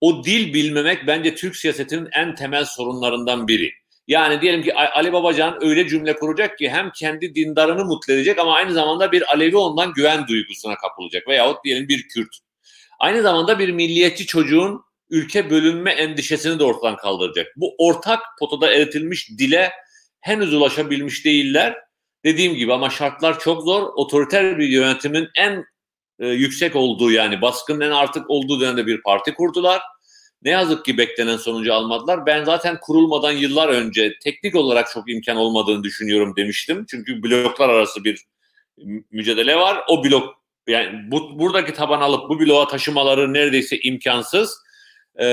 O dil bilmemek bence Türk siyasetinin en temel sorunlarından biri. Yani diyelim ki Ali Babacan öyle cümle kuracak ki hem kendi dindarını mutlu edecek ama aynı zamanda bir Alevi ondan güven duygusuna kapılacak. Veyahut diyelim bir Kürt. Aynı zamanda bir milliyetçi çocuğun ülke bölünme endişesini de ortadan kaldıracak. Bu ortak potada eritilmiş dile henüz ulaşabilmiş değiller. Dediğim gibi ama şartlar çok zor. Otoriter bir yönetimin en e, yüksek olduğu yani baskının en artık olduğu dönemde bir parti kurdular. Ne yazık ki beklenen sonucu almadılar. Ben zaten kurulmadan yıllar önce teknik olarak çok imkan olmadığını düşünüyorum demiştim. Çünkü bloklar arası bir mücadele var. O blok yani bu, buradaki taban alıp bu bloğa taşımaları neredeyse imkansız. E,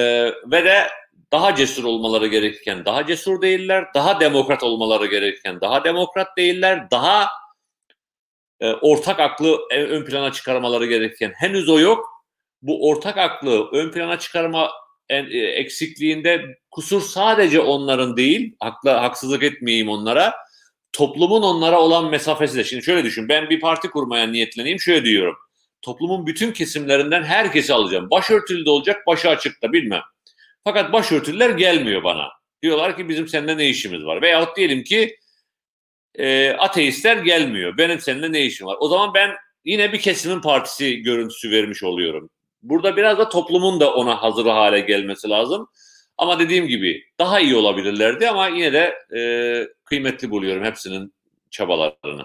ve de daha cesur olmaları gerekirken daha cesur değiller, daha demokrat olmaları gerekirken daha demokrat değiller, daha e, ortak aklı ön plana çıkarmaları gerekirken henüz o yok. Bu ortak aklı ön plana çıkarma e, eksikliğinde kusur sadece onların değil, hakla, haksızlık etmeyeyim onlara, toplumun onlara olan mesafesi de. Şimdi şöyle düşün, ben bir parti kurmaya niyetleneyim, şöyle diyorum toplumun bütün kesimlerinden herkesi alacağım. Başörtülü de olacak, başı açık da bilmem. Fakat başörtülüler gelmiyor bana. Diyorlar ki bizim seninle ne işimiz var? Veyahut diyelim ki e, ateistler gelmiyor. Benim seninle ne işim var? O zaman ben yine bir kesimin partisi görüntüsü vermiş oluyorum. Burada biraz da toplumun da ona hazır hale gelmesi lazım. Ama dediğim gibi daha iyi olabilirlerdi ama yine de e, kıymetli buluyorum hepsinin çabalarını.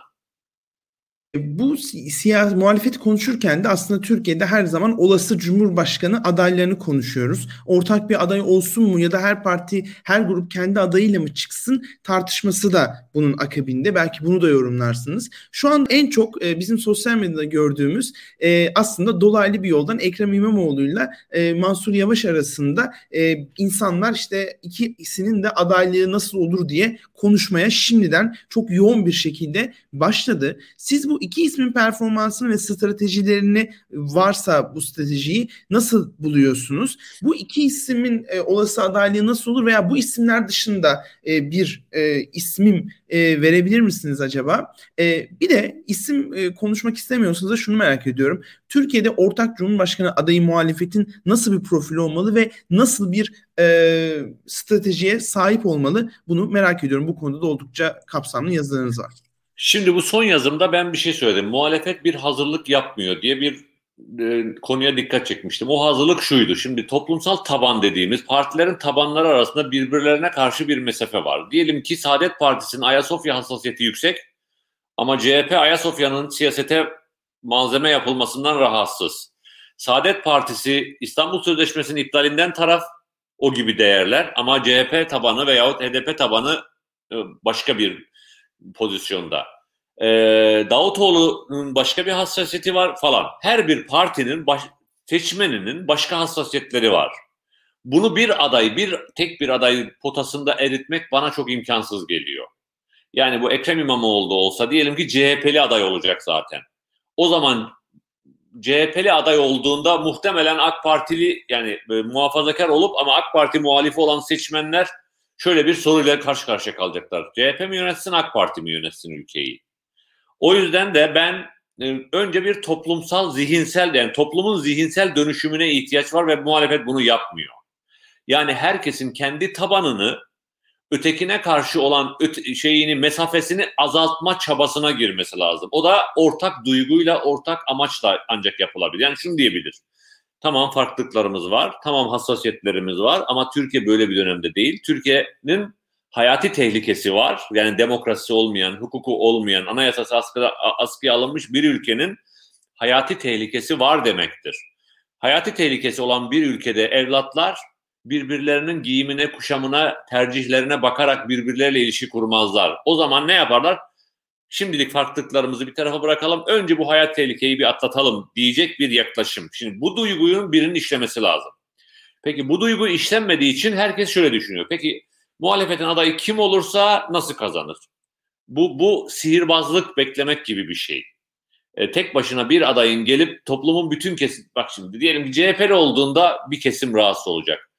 Bu siyasi muhalefeti konuşurken de aslında Türkiye'de her zaman olası cumhurbaşkanı adaylarını konuşuyoruz. Ortak bir aday olsun mu ya da her parti, her grup kendi adayıyla mı çıksın tartışması da bunun akabinde. Belki bunu da yorumlarsınız. Şu an en çok e, bizim sosyal medyada gördüğümüz e, aslında dolaylı bir yoldan Ekrem İmamoğlu'yla e, Mansur Yavaş arasında e, insanlar işte ikisinin de adaylığı nasıl olur diye konuşmaya şimdiden çok yoğun bir şekilde başladı. Siz bu iki ismin performansını ve stratejilerini varsa bu stratejiyi nasıl buluyorsunuz? Bu iki ismin e, olası adaylığı nasıl olur veya bu isimler dışında e, bir e, ismim e, verebilir misiniz acaba? E, bir de isim e, konuşmak istemiyorsanız da şunu merak ediyorum. Türkiye'de ortak cumhurbaşkanı adayı muhalefetin nasıl bir profil olmalı ve nasıl bir e, stratejiye sahip olmalı? Bunu merak ediyorum. Bu konuda da oldukça kapsamlı yazılarınız var.
Şimdi bu son yazımda ben bir şey söyledim. Muhalefet bir hazırlık yapmıyor diye bir e, konuya dikkat çekmiştim. O hazırlık şuydu. Şimdi toplumsal taban dediğimiz partilerin tabanları arasında birbirlerine karşı bir mesafe var. Diyelim ki Saadet Partisi'nin Ayasofya hassasiyeti yüksek ama CHP Ayasofya'nın siyasete malzeme yapılmasından rahatsız. Saadet Partisi İstanbul Sözleşmesi'nin iptalinden taraf o gibi değerler ama CHP tabanı veyahut HDP tabanı e, başka bir pozisyonda. E, Davutoğlu'nun başka bir hassasiyeti var falan. Her bir partinin baş, seçmeninin başka hassasiyetleri var. Bunu bir aday, bir tek bir aday potasında eritmek bana çok imkansız geliyor. Yani bu Ekrem İmamoğlu olsa diyelim ki CHP'li aday olacak zaten. O zaman CHP'li aday olduğunda muhtemelen AK Partili yani e, muhafazakar olup ama AK Parti muhalifi olan seçmenler şöyle bir soruyla karşı karşıya kalacaklar. CHP mi yönetsin AK Parti mi yönetsin ülkeyi? O yüzden de ben e, önce bir toplumsal zihinsel yani toplumun zihinsel dönüşümüne ihtiyaç var ve muhalefet bunu yapmıyor. Yani herkesin kendi tabanını ötekine karşı olan öte, şeyini mesafesini azaltma çabasına girmesi lazım. O da ortak duyguyla, ortak amaçla ancak yapılabilir. Yani şunu diyebilir. Tamam farklılıklarımız var, tamam hassasiyetlerimiz var ama Türkiye böyle bir dönemde değil. Türkiye'nin hayati tehlikesi var. Yani demokrasi olmayan, hukuku olmayan, anayasası askıya, askıya alınmış bir ülkenin hayati tehlikesi var demektir. Hayati tehlikesi olan bir ülkede evlatlar birbirlerinin giyimine, kuşamına, tercihlerine bakarak birbirleriyle ilişki kurmazlar. O zaman ne yaparlar? Şimdilik farklılıklarımızı bir tarafa bırakalım. Önce bu hayat tehlikeyi bir atlatalım diyecek bir yaklaşım. Şimdi bu duyguyun birinin işlemesi lazım. Peki bu duygu işlenmediği için herkes şöyle düşünüyor. Peki muhalefetin adayı kim olursa nasıl kazanır? Bu, bu sihirbazlık beklemek gibi bir şey. E, tek başına bir adayın gelip toplumun bütün kesim, bak şimdi diyelim ki CHP'li olduğunda bir kesim rahatsız olacak.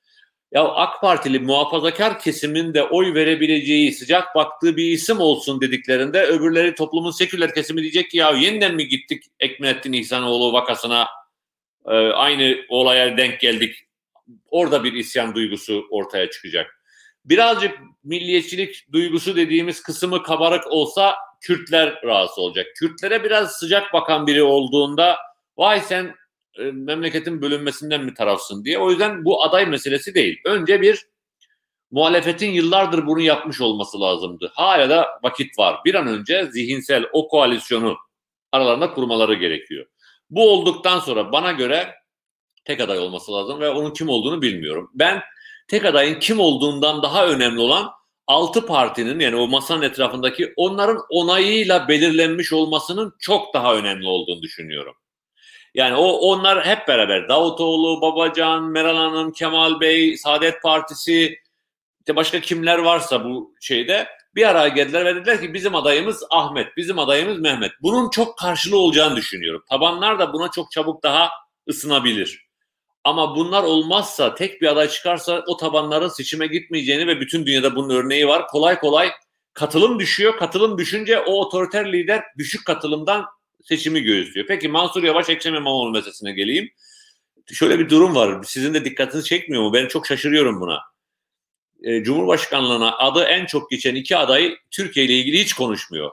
Ya AK Partili muhafazakar kesimin de oy verebileceği, sıcak baktığı bir isim olsun dediklerinde öbürleri toplumun seküler kesimi diyecek ki ya yeniden mi gittik Ekmelettin İhsanoğlu vakasına e, aynı olaya denk geldik. Orada bir isyan duygusu ortaya çıkacak. Birazcık milliyetçilik duygusu dediğimiz kısmı kabarık olsa Kürtler rahatsız olacak. Kürtlere biraz sıcak bakan biri olduğunda vay sen e, memleketin bölünmesinden mi tarafsın diye. O yüzden bu aday meselesi değil. Önce bir muhalefetin yıllardır bunu yapmış olması lazımdı. Hala da vakit var. Bir an önce zihinsel o koalisyonu aralarında kurmaları gerekiyor. Bu olduktan sonra bana göre tek aday olması lazım ve onun kim olduğunu bilmiyorum. Ben tek adayın kim olduğundan daha önemli olan altı partinin yani o masanın etrafındaki onların onayıyla belirlenmiş olmasının çok daha önemli olduğunu düşünüyorum. Yani o onlar hep beraber Davutoğlu, Babacan, Meral Hanım, Kemal Bey, Saadet Partisi, işte başka kimler varsa bu şeyde bir araya geldiler ve dediler ki bizim adayımız Ahmet, bizim adayımız Mehmet. Bunun çok karşılığı olacağını düşünüyorum. Tabanlar da buna çok çabuk daha ısınabilir. Ama bunlar olmazsa tek bir aday çıkarsa o tabanların seçime gitmeyeceğini ve bütün dünyada bunun örneği var. Kolay kolay katılım düşüyor. Katılım düşünce o otoriter lider düşük katılımdan seçimi göğüslüyor. Peki Mansur Yavaş Ekrem İmamoğlu meselesine geleyim. Şöyle bir durum var. Sizin de dikkatinizi çekmiyor mu? Ben çok şaşırıyorum buna. E, Cumhurbaşkanlığına adı en çok geçen iki aday Türkiye ile ilgili hiç konuşmuyor.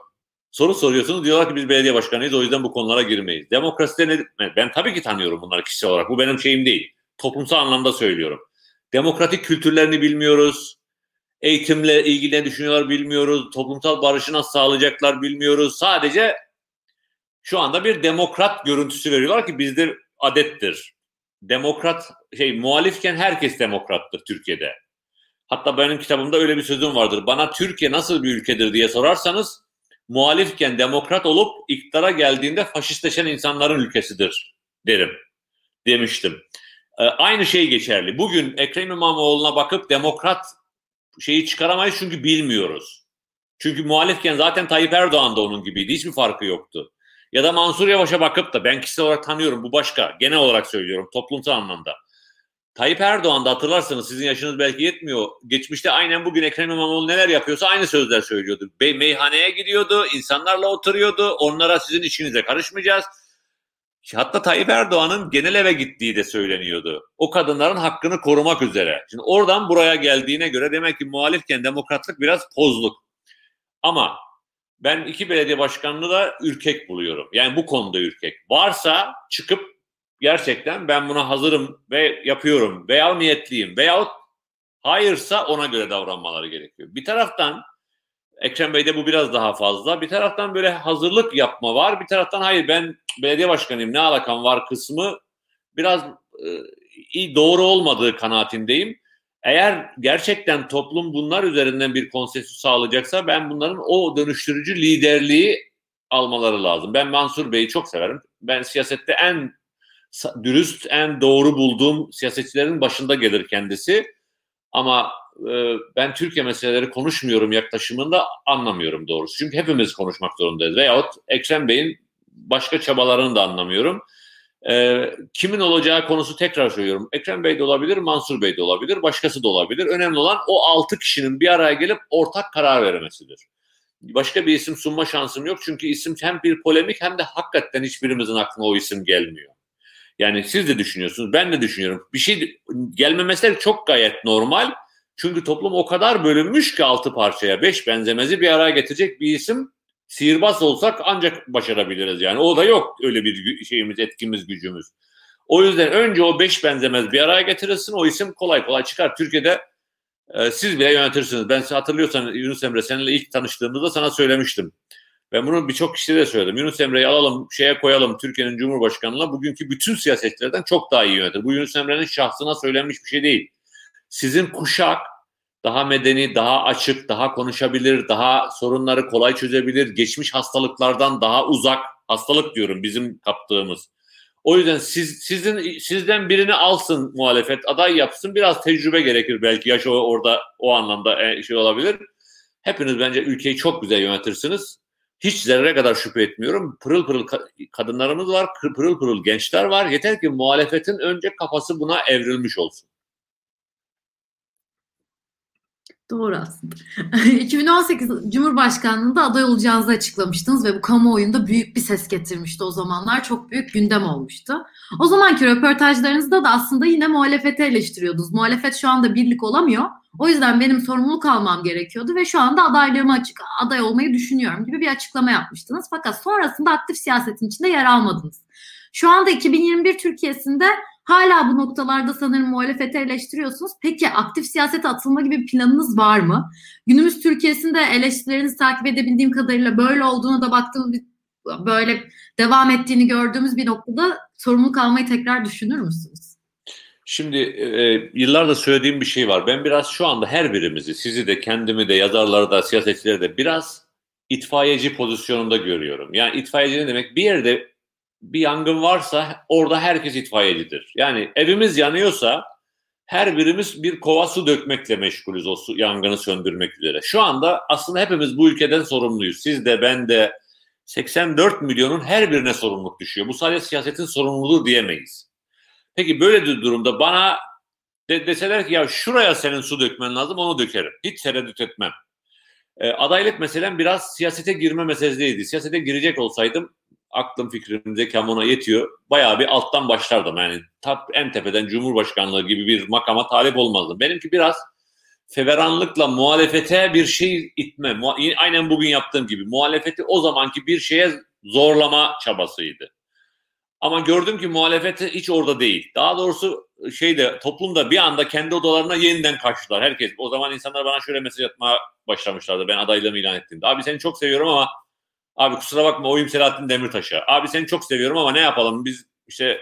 Soru soruyorsunuz diyorlar ki biz belediye başkanıyız o yüzden bu konulara girmeyiz. Demokraside ne? Ben tabii ki tanıyorum bunları kişisel olarak. Bu benim şeyim değil. Toplumsal anlamda söylüyorum. Demokratik kültürlerini bilmiyoruz. Eğitimle ilgili ne düşünüyorlar bilmiyoruz. Toplumsal barışı nasıl sağlayacaklar bilmiyoruz. Sadece şu anda bir demokrat görüntüsü veriyorlar ki bizde adettir. Demokrat şey muhalifken herkes demokrattır Türkiye'de. Hatta benim kitabımda öyle bir sözüm vardır. Bana Türkiye nasıl bir ülkedir diye sorarsanız muhalifken demokrat olup iktidara geldiğinde faşistleşen insanların ülkesidir derim demiştim. Ee, aynı şey geçerli. Bugün Ekrem İmamoğlu'na bakıp demokrat şeyi çıkaramayız çünkü bilmiyoruz. Çünkü muhalifken zaten Tayyip Erdoğan da onun gibiydi. Hiçbir farkı yoktu. Ya da Mansur Yavaş'a bakıp da ben kişisel olarak tanıyorum bu başka. Genel olarak söylüyorum toplumsal anlamda. Tayyip Erdoğan da hatırlarsanız sizin yaşınız belki yetmiyor. Geçmişte aynen bugün Ekrem İmamoğlu neler yapıyorsa aynı sözler söylüyordu. Be meyhaneye gidiyordu, insanlarla oturuyordu. Onlara sizin işinize karışmayacağız. Hatta Tayyip Erdoğan'ın genel eve gittiği de söyleniyordu. O kadınların hakkını korumak üzere. Şimdi oradan buraya geldiğine göre demek ki muhalifken demokratlık biraz pozluk. Ama ben iki belediye başkanlığı da ürkek buluyorum. Yani bu konuda ürkek. Varsa çıkıp gerçekten ben buna hazırım ve yapıyorum veya niyetliyim veyahut hayırsa ona göre davranmaları gerekiyor. Bir taraftan Ekrem Bey'de bu biraz daha fazla. Bir taraftan böyle hazırlık yapma var. Bir taraftan hayır ben belediye başkanıyım ne alakam var kısmı biraz e, doğru olmadığı kanaatindeyim. Eğer gerçekten toplum bunlar üzerinden bir konsensüs sağlayacaksa ben bunların o dönüştürücü liderliği almaları lazım. Ben Mansur Bey'i çok severim. Ben siyasette en dürüst, en doğru bulduğum siyasetçilerin başında gelir kendisi. Ama e, ben Türkiye meseleleri konuşmuyorum yaklaşımında anlamıyorum doğrusu. Çünkü hepimiz konuşmak zorundayız. Veyahut Ekrem Bey'in başka çabalarını da anlamıyorum. E, kimin olacağı konusu tekrar söylüyorum. Ekrem Bey de olabilir, Mansur Bey de olabilir, başkası da olabilir. Önemli olan o altı kişinin bir araya gelip ortak karar vermesidir. Başka bir isim sunma şansım yok çünkü isim hem bir polemik hem de hakikaten hiçbirimizin aklına o isim gelmiyor. Yani siz de düşünüyorsunuz, ben de düşünüyorum. Bir şey gelmemesi çok gayet normal. Çünkü toplum o kadar bölünmüş ki altı parçaya, beş benzemezi bir araya getirecek bir isim sihirbaz olsak ancak başarabiliriz yani. O da yok öyle bir şeyimiz, etkimiz, gücümüz. O yüzden önce o beş benzemez bir araya getirilsin. O isim kolay kolay çıkar. Türkiye'de e, siz bile yönetirsiniz. Ben hatırlıyorsan Yunus Emre seninle ilk tanıştığımızda sana söylemiştim. Ben bunu birçok kişiye de söyledim. Yunus Emre'yi alalım, şeye koyalım Türkiye'nin Cumhurbaşkanı'na. Bugünkü bütün siyasetçilerden çok daha iyi yönetir. Bu Yunus Emre'nin şahsına söylenmiş bir şey değil. Sizin kuşak daha medeni, daha açık, daha konuşabilir, daha sorunları kolay çözebilir, geçmiş hastalıklardan daha uzak, hastalık diyorum bizim kaptığımız. O yüzden siz sizin sizden birini alsın muhalefet, aday yapsın. Biraz tecrübe gerekir belki. Yaş orada o anlamda e, şey olabilir. Hepiniz bence ülkeyi çok güzel yönetirsiniz. Hiç zerre kadar şüphe etmiyorum. Pırıl pırıl kadınlarımız var, pırıl pırıl gençler var. Yeter ki muhalefetin önce kafası buna evrilmiş olsun.
Doğru aslında. 2018 Cumhurbaşkanlığında aday olacağınızı açıklamıştınız ve bu kamuoyunda büyük bir ses getirmişti o zamanlar. Çok büyük gündem olmuştu. O zamanki röportajlarınızda da aslında yine muhalefeti eleştiriyordunuz. Muhalefet şu anda birlik olamıyor. O yüzden benim sorumluluk almam gerekiyordu ve şu anda adaylığımı açık, aday olmayı düşünüyorum gibi bir açıklama yapmıştınız. Fakat sonrasında aktif siyasetin içinde yer almadınız. Şu anda 2021 Türkiye'sinde Hala bu noktalarda sanırım muhalefeti eleştiriyorsunuz. Peki aktif siyasete atılma gibi bir planınız var mı? Günümüz Türkiye'sinde eleştirilerinizi takip edebildiğim kadarıyla böyle olduğuna da baktığımız böyle devam ettiğini gördüğümüz bir noktada sorumluluk almayı tekrar düşünür müsünüz?
Şimdi e, yıllarda söylediğim bir şey var. Ben biraz şu anda her birimizi, sizi de kendimi de yazarları da siyasetçileri de biraz itfaiyeci pozisyonunda görüyorum. Yani itfaiyeci ne demek? Bir yerde bir yangın varsa orada herkes itfaiyecidir. Yani evimiz yanıyorsa her birimiz bir kova su dökmekle meşgulüz o su, yangını söndürmek üzere. Şu anda aslında hepimiz bu ülkeden sorumluyuz. Siz de ben de 84 milyonun her birine sorumluluk düşüyor. Bu sadece siyasetin sorumluluğu diyemeyiz. Peki böyle bir durumda bana de, deseler ki ya şuraya senin su dökmen lazım onu dökerim. Hiç tereddüt etmem. E, adaylık meselem biraz siyasete girme meselesiydi. Siyasete girecek olsaydım aklım fikrim zekam ona yetiyor. Bayağı bir alttan başlardım. Yani tap en tepeden Cumhurbaşkanlığı gibi bir makama talip olmazdım. Benimki biraz feveranlıkla muhalefete bir şey itme. Aynen bugün yaptığım gibi muhalefeti o zamanki bir şeye zorlama çabasıydı. Ama gördüm ki muhalefeti hiç orada değil. Daha doğrusu şeyde toplumda bir anda kendi odalarına yeniden kaçtılar herkes. O zaman insanlar bana şöyle mesaj atmaya başlamışlardı ben adaylığımı ilan ettiğimde. Abi seni çok seviyorum ama Abi kusura bakma oyum Selahattin Demirtaş'a. Abi seni çok seviyorum ama ne yapalım biz işte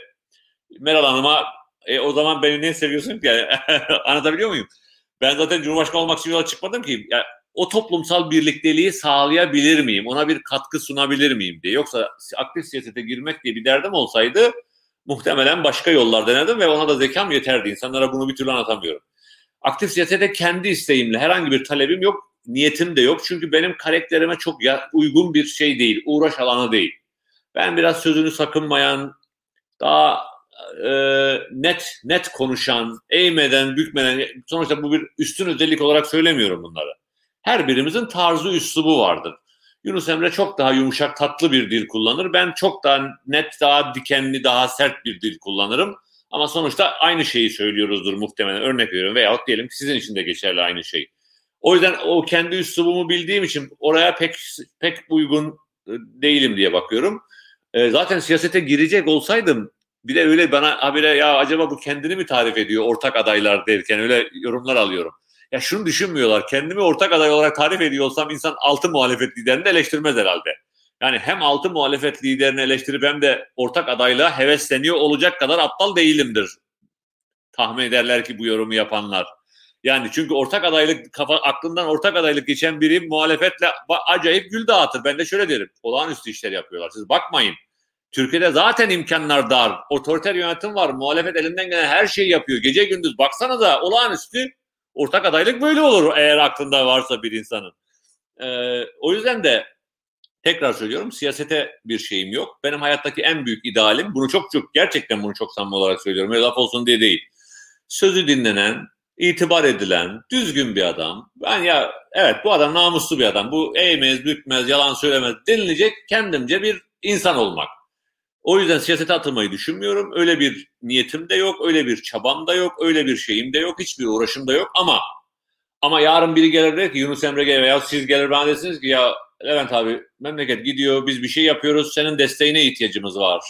Meral Hanım'a e, o zaman beni ne seviyorsun ki? Yani, anlatabiliyor muyum? Ben zaten Cumhurbaşkanı olmak için yola çıkmadım ki. Yani, o toplumsal birlikteliği sağlayabilir miyim? Ona bir katkı sunabilir miyim diye. Yoksa aktif siyasete girmek diye bir derdim olsaydı muhtemelen başka yollar denedim ve ona da zekam yeterdi. İnsanlara bunu bir türlü anlatamıyorum. Aktif siyasete kendi isteğimle herhangi bir talebim yok, niyetim de yok. Çünkü benim karakterime çok uygun bir şey değil, uğraş alanı değil. Ben biraz sözünü sakınmayan, daha e, net net konuşan, eğmeden, bükmeden, sonuçta bu bir üstün özellik olarak söylemiyorum bunları. Her birimizin tarzı, üslubu vardır. Yunus Emre çok daha yumuşak, tatlı bir dil kullanır. Ben çok daha net, daha dikenli, daha sert bir dil kullanırım. Ama sonuçta aynı şeyi söylüyoruzdur muhtemelen. Örnek veriyorum veyahut diyelim ki sizin için de geçerli aynı şey. O yüzden o kendi üslubumu bildiğim için oraya pek pek uygun e, değilim diye bakıyorum. E, zaten siyasete girecek olsaydım bir de öyle bana habire ya acaba bu kendini mi tarif ediyor ortak adaylar derken öyle yorumlar alıyorum. Ya şunu düşünmüyorlar. Kendimi ortak aday olarak tarif ediyor olsam insan altı muhalefet liderini eleştirmez herhalde. Yani hem altı muhalefet liderini eleştirip hem de ortak adaylığa hevesleniyor olacak kadar aptal değilimdir. Tahmin ederler ki bu yorumu yapanlar. Yani çünkü ortak adaylık kafa aklından ortak adaylık geçen biri muhalefetle acayip gül dağıtır. Ben de şöyle derim. Olağanüstü işler yapıyorlar. Siz bakmayın. Türkiye'de zaten imkanlar dar. Otoriter yönetim var. Muhalefet elinden gelen her şeyi yapıyor. Gece gündüz baksana da olağanüstü ortak adaylık böyle olur eğer aklında varsa bir insanın. Ee, o yüzden de tekrar söylüyorum siyasete bir şeyim yok. Benim hayattaki en büyük idealim bunu çok çok gerçekten bunu çok samimi olarak söylüyorum. Öyle laf olsun diye değil. Sözü dinlenen, itibar edilen, düzgün bir adam. Ben ya evet bu adam namuslu bir adam. Bu eğmez, bükmez, yalan söylemez denilecek kendimce bir insan olmak. O yüzden siyasete atılmayı düşünmüyorum. Öyle bir niyetim de yok, öyle bir çabam da yok, öyle bir şeyim de yok, hiçbir uğraşım da yok ama ama yarın biri gelir der ki Yunus Emre gelir veya siz gelir bana desiniz ki ya Levent abi memleket gidiyor biz bir şey yapıyoruz senin desteğine ihtiyacımız var.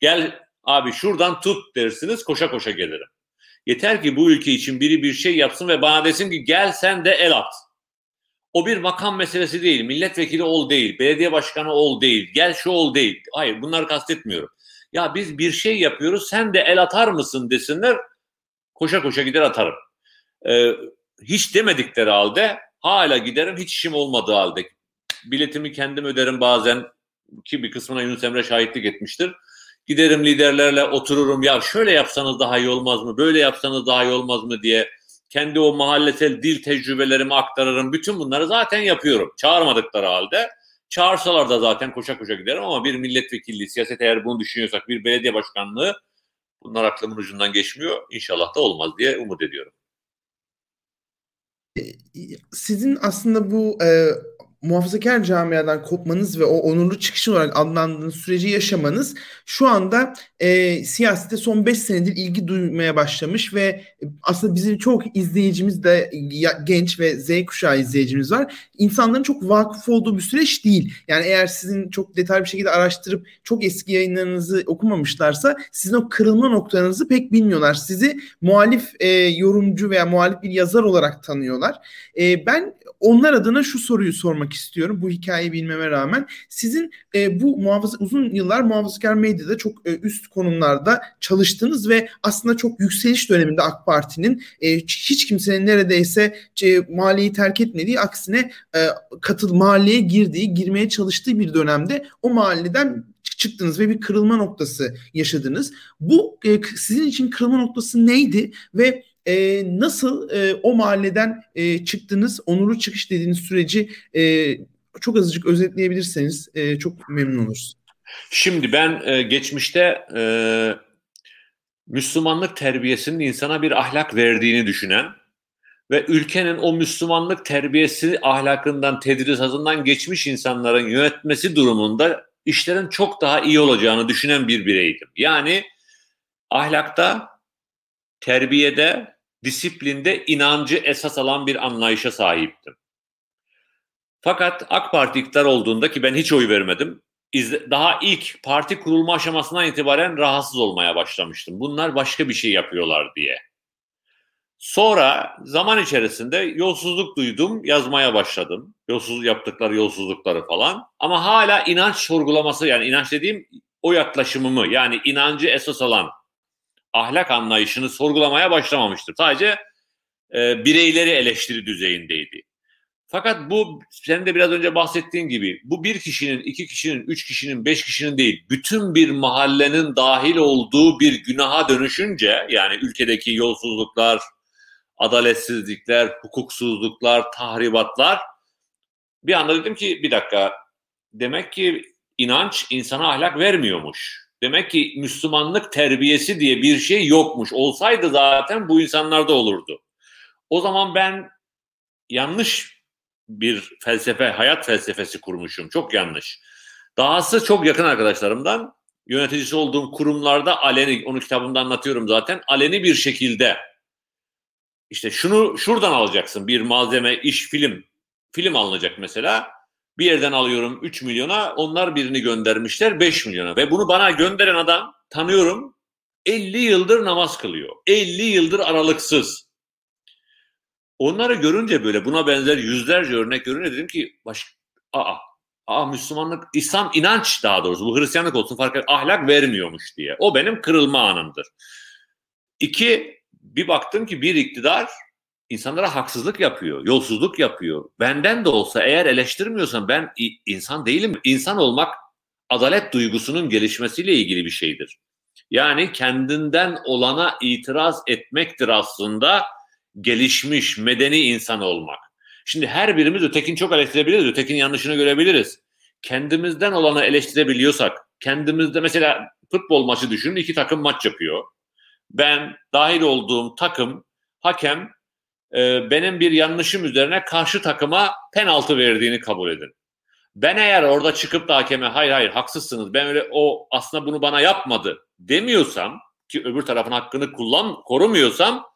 Gel abi şuradan tut dersiniz koşa koşa gelirim. Yeter ki bu ülke için biri bir şey yapsın ve bana desin ki gel sen de el at. O bir makam meselesi değil. Milletvekili ol değil. Belediye başkanı ol değil. Gel şu ol değil. Hayır bunları kastetmiyorum. Ya biz bir şey yapıyoruz sen de el atar mısın desinler. Koşa koşa gider atarım. Ee, hiç demedikleri halde hala giderim hiç işim olmadığı halde. Biletimi kendim öderim bazen ki bir kısmına Yunus Emre şahitlik etmiştir. Giderim liderlerle otururum ya şöyle yapsanız daha iyi olmaz mı böyle yapsanız daha iyi olmaz mı diye kendi o mahallesel dil tecrübelerimi aktarırım. Bütün bunları zaten yapıyorum. Çağırmadıkları halde. Çağırsalar da zaten koşa koşa giderim ama bir milletvekilliği, siyaset eğer bunu düşünüyorsak bir belediye başkanlığı bunlar aklımın ucundan geçmiyor. İnşallah da olmaz diye umut ediyorum.
Sizin aslında bu e, muhafazakar camiadan kopmanız ve o onurlu çıkış olarak adlandığınız süreci yaşamanız şu anda e, siyasete son 5 senedir ilgi duymaya başlamış ve aslında bizim çok izleyicimiz de ya, genç ve Z kuşağı izleyicimiz var. İnsanların çok vakıf olduğu bir süreç değil. Yani eğer sizin çok detaylı bir şekilde araştırıp çok eski yayınlarınızı okumamışlarsa sizin o kırılma noktanızı pek bilmiyorlar. Sizi muhalif e, yorumcu veya muhalif bir yazar olarak tanıyorlar. E, ben onlar adına şu soruyu sormak istiyorum. Bu hikayeyi bilmeme rağmen sizin e, bu muhafaza uzun yıllar muhafazakar medyada çok e, üst konumlarda çalıştınız ve aslında çok yükseliş döneminde AK Parti'nin e, hiç kimsenin neredeyse e, mahalleyi terk etmediği aksine e, katıl mahalleye girdiği, girmeye çalıştığı bir dönemde o mahalleden çıktınız ve bir kırılma noktası yaşadınız. Bu e, sizin için kırılma noktası neydi ve e, nasıl e, o mahalleden e, çıktınız, onurlu çıkış dediğiniz süreci e, çok azıcık özetleyebilirseniz e, çok memnun oluruz.
Şimdi ben e, geçmişte e, Müslümanlık terbiyesinin insana bir ahlak verdiğini düşünen ve ülkenin o Müslümanlık terbiyesi ahlakından, tedrisatından geçmiş insanların yönetmesi durumunda işlerin çok daha iyi olacağını düşünen bir bireydim. Yani ahlakta, terbiyede, disiplinde inancı esas alan bir anlayışa sahiptim. Fakat AK Parti iktidar olduğunda ki ben hiç oy vermedim. Daha ilk parti kurulma aşamasından itibaren rahatsız olmaya başlamıştım. Bunlar başka bir şey yapıyorlar diye. Sonra zaman içerisinde yolsuzluk duydum, yazmaya başladım. Yolsuzluk yaptıkları yolsuzlukları falan. Ama hala inanç sorgulaması yani inanç dediğim o yaklaşımımı yani inancı esas alan ahlak anlayışını sorgulamaya başlamamıştır. Sadece e, bireyleri eleştiri düzeyindeydi. Fakat bu sen de biraz önce bahsettiğin gibi bu bir kişinin, iki kişinin, üç kişinin, beş kişinin değil, bütün bir mahallenin dahil olduğu bir günaha dönüşünce yani ülkedeki yolsuzluklar, adaletsizlikler, hukuksuzluklar, tahribatlar bir anda dedim ki bir dakika demek ki inanç insana ahlak vermiyormuş. Demek ki Müslümanlık terbiyesi diye bir şey yokmuş. Olsaydı zaten bu insanlarda olurdu. O zaman ben yanlış bir felsefe, hayat felsefesi kurmuşum. Çok yanlış. Dahası çok yakın arkadaşlarımdan yöneticisi olduğum kurumlarda aleni, onu kitabımda anlatıyorum zaten, aleni bir şekilde işte şunu şuradan alacaksın bir malzeme, iş, film. Film alınacak mesela. Bir yerden alıyorum 3 milyona, onlar birini göndermişler 5 milyona. Ve bunu bana gönderen adam tanıyorum 50 yıldır namaz kılıyor. 50 yıldır aralıksız. Onları görünce böyle buna benzer yüzlerce örnek görünce dedim ki baş, aa, aa Müslümanlık, İslam inanç daha doğrusu bu Hristiyanlık olsun fark et, ahlak vermiyormuş diye. O benim kırılma anımdır. İki, bir baktım ki bir iktidar insanlara haksızlık yapıyor, yolsuzluk yapıyor. Benden de olsa eğer eleştirmiyorsan ben insan değilim. İnsan olmak adalet duygusunun gelişmesiyle ilgili bir şeydir. Yani kendinden olana itiraz etmektir aslında gelişmiş, medeni insan olmak. Şimdi her birimiz ötekini çok eleştirebiliriz, ötekinin yanlışını görebiliriz. Kendimizden olanı eleştirebiliyorsak, kendimizde mesela futbol maçı düşünün, iki takım maç yapıyor. Ben dahil olduğum takım, hakem e, benim bir yanlışım üzerine karşı takıma penaltı verdiğini kabul edin. Ben eğer orada çıkıp da hakeme hayır hayır haksızsınız ben öyle o aslında bunu bana yapmadı demiyorsam ki öbür tarafın hakkını kullan korumuyorsam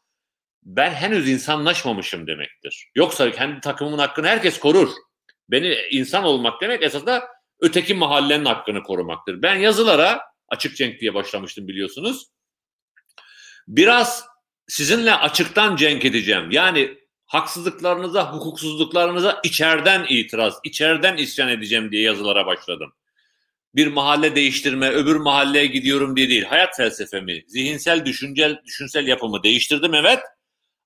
ben henüz insanlaşmamışım demektir. Yoksa kendi takımımın hakkını herkes korur. Beni insan olmak demek esasında öteki mahallenin hakkını korumaktır. Ben yazılara açık cenk diye başlamıştım biliyorsunuz. Biraz sizinle açıktan cenk edeceğim. Yani haksızlıklarınıza, hukuksuzluklarınıza içeriden itiraz, içeriden isyan edeceğim diye yazılara başladım. Bir mahalle değiştirme, öbür mahalleye gidiyorum diye değil. Hayat felsefemi, zihinsel, düşüncel, düşünsel yapımı değiştirdim evet.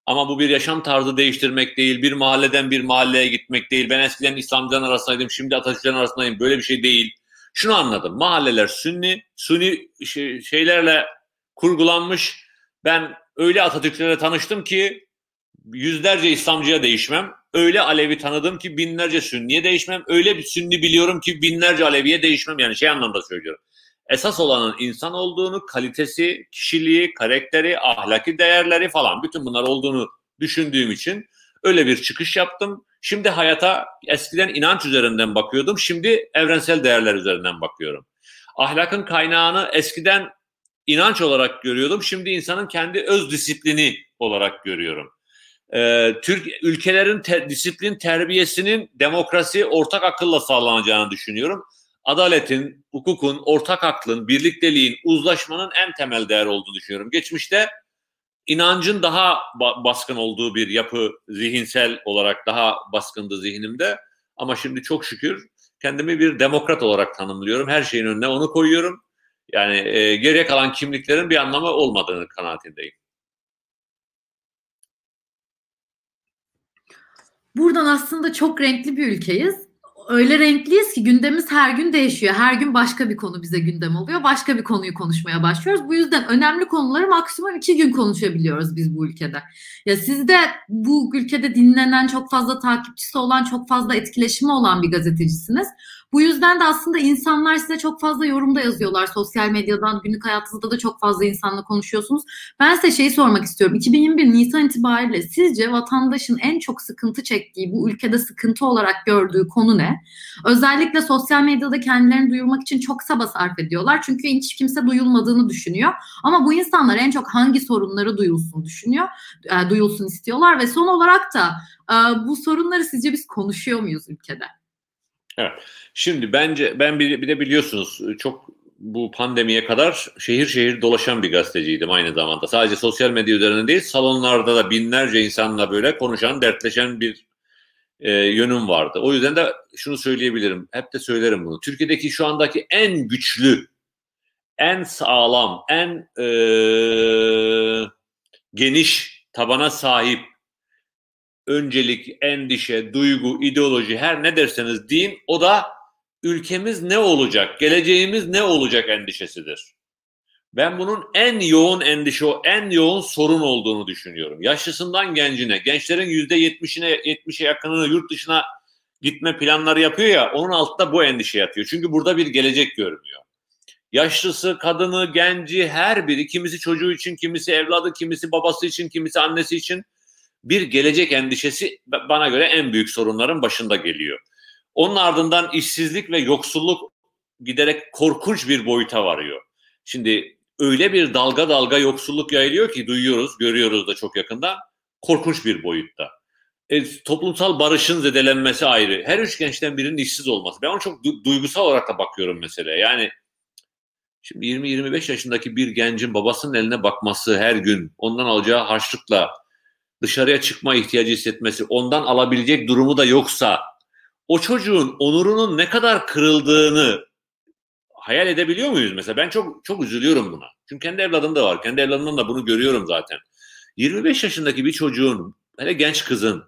Ama bu bir yaşam tarzı değiştirmek değil, bir mahalleden bir mahalleye gitmek değil. Ben eskiden İslamcıların arasındaydım, şimdi Atatürk'lerin arasındayım. Böyle bir şey değil. Şunu anladım. Mahalleler sünni, sünni şeylerle kurgulanmış. Ben öyle Atatürk'lerle tanıştım ki yüzlerce İslamcıya değişmem. Öyle Alevi tanıdım ki binlerce Sünniye değişmem. Öyle bir Sünni biliyorum ki binlerce Aleviye değişmem. Yani şey anlamda söylüyorum. Esas olanın insan olduğunu, kalitesi, kişiliği, karakteri, ahlaki değerleri falan bütün bunlar olduğunu düşündüğüm için öyle bir çıkış yaptım. Şimdi hayata eskiden inanç üzerinden bakıyordum. Şimdi evrensel değerler üzerinden bakıyorum. Ahlakın kaynağını eskiden inanç olarak görüyordum. Şimdi insanın kendi öz disiplini olarak görüyorum. Ee, Türk ülkelerin te, disiplin terbiyesinin demokrasi ortak akılla sağlanacağını düşünüyorum. Adaletin, hukukun, ortak aklın, birlikteliğin, uzlaşmanın en temel değer olduğunu düşünüyorum. Geçmişte inancın daha baskın olduğu bir yapı zihinsel olarak daha baskındı zihnimde. Ama şimdi çok şükür kendimi bir demokrat olarak tanımlıyorum. Her şeyin önüne onu koyuyorum. Yani e, geriye kalan kimliklerin bir anlamı olmadığını kanaatindeyim.
Buradan aslında çok renkli bir ülkeyiz. Öyle renkliyiz ki gündemimiz her gün değişiyor. Her gün başka bir konu bize gündem oluyor. Başka bir konuyu konuşmaya başlıyoruz. Bu yüzden önemli konuları maksimum iki gün konuşabiliyoruz biz bu ülkede. Ya siz de bu ülkede dinlenen çok fazla takipçisi olan, çok fazla etkileşimi olan bir gazetecisiniz. Bu yüzden de aslında insanlar size çok fazla yorumda yazıyorlar. Sosyal medyadan, günlük hayatınızda da çok fazla insanla konuşuyorsunuz. Ben size şeyi sormak istiyorum. 2021 Nisan itibariyle sizce vatandaşın en çok sıkıntı çektiği, bu ülkede sıkıntı olarak gördüğü konu ne? Özellikle sosyal medyada kendilerini duyurmak için çok saba sarf ediyorlar. Çünkü hiç kimse duyulmadığını düşünüyor. Ama bu insanlar en çok hangi sorunları duyulsun düşünüyor, e, duyulsun istiyorlar ve son olarak da e, bu sorunları sizce biz konuşuyor muyuz ülkede?
Evet. Şimdi bence ben bir, bir de biliyorsunuz çok bu pandemiye kadar şehir şehir dolaşan bir gazeteciydim aynı zamanda. Sadece sosyal medya üzerinde değil, salonlarda da binlerce insanla böyle konuşan, dertleşen bir e, yönüm vardı. O yüzden de şunu söyleyebilirim, hep de söylerim bunu. Türkiye'deki şu andaki en güçlü, en sağlam, en e, geniş tabana sahip öncelik, endişe, duygu, ideoloji her ne derseniz deyin o da ülkemiz ne olacak, geleceğimiz ne olacak endişesidir. Ben bunun en yoğun endişe, en yoğun sorun olduğunu düşünüyorum. Yaşlısından gencine, gençlerin yüzde yetmişine, yetmişe yakınını yurt dışına gitme planları yapıyor ya, onun altında bu endişe yatıyor. Çünkü burada bir gelecek görmüyor. Yaşlısı, kadını, genci her biri, kimisi çocuğu için, kimisi evladı, kimisi babası için, kimisi annesi için bir gelecek endişesi bana göre en büyük sorunların başında geliyor. Onun ardından işsizlik ve yoksulluk giderek korkunç bir boyuta varıyor. Şimdi öyle bir dalga dalga yoksulluk yayılıyor ki duyuyoruz, görüyoruz da çok yakında. Korkunç bir boyutta. E, toplumsal barışın zedelenmesi ayrı. Her üç gençten birinin işsiz olması. Ben onu çok du- duygusal olarak da bakıyorum mesela. Yani şimdi 20-25 yaşındaki bir gencin babasının eline bakması her gün, ondan alacağı harçlıkla dışarıya çıkma ihtiyacı hissetmesi, ondan alabilecek durumu da yoksa o çocuğun onurunun ne kadar kırıldığını hayal edebiliyor muyuz mesela? Ben çok çok üzülüyorum buna. Çünkü kendi evladım da var. Kendi evladımdan da bunu görüyorum zaten. 25 yaşındaki bir çocuğun, hele genç kızın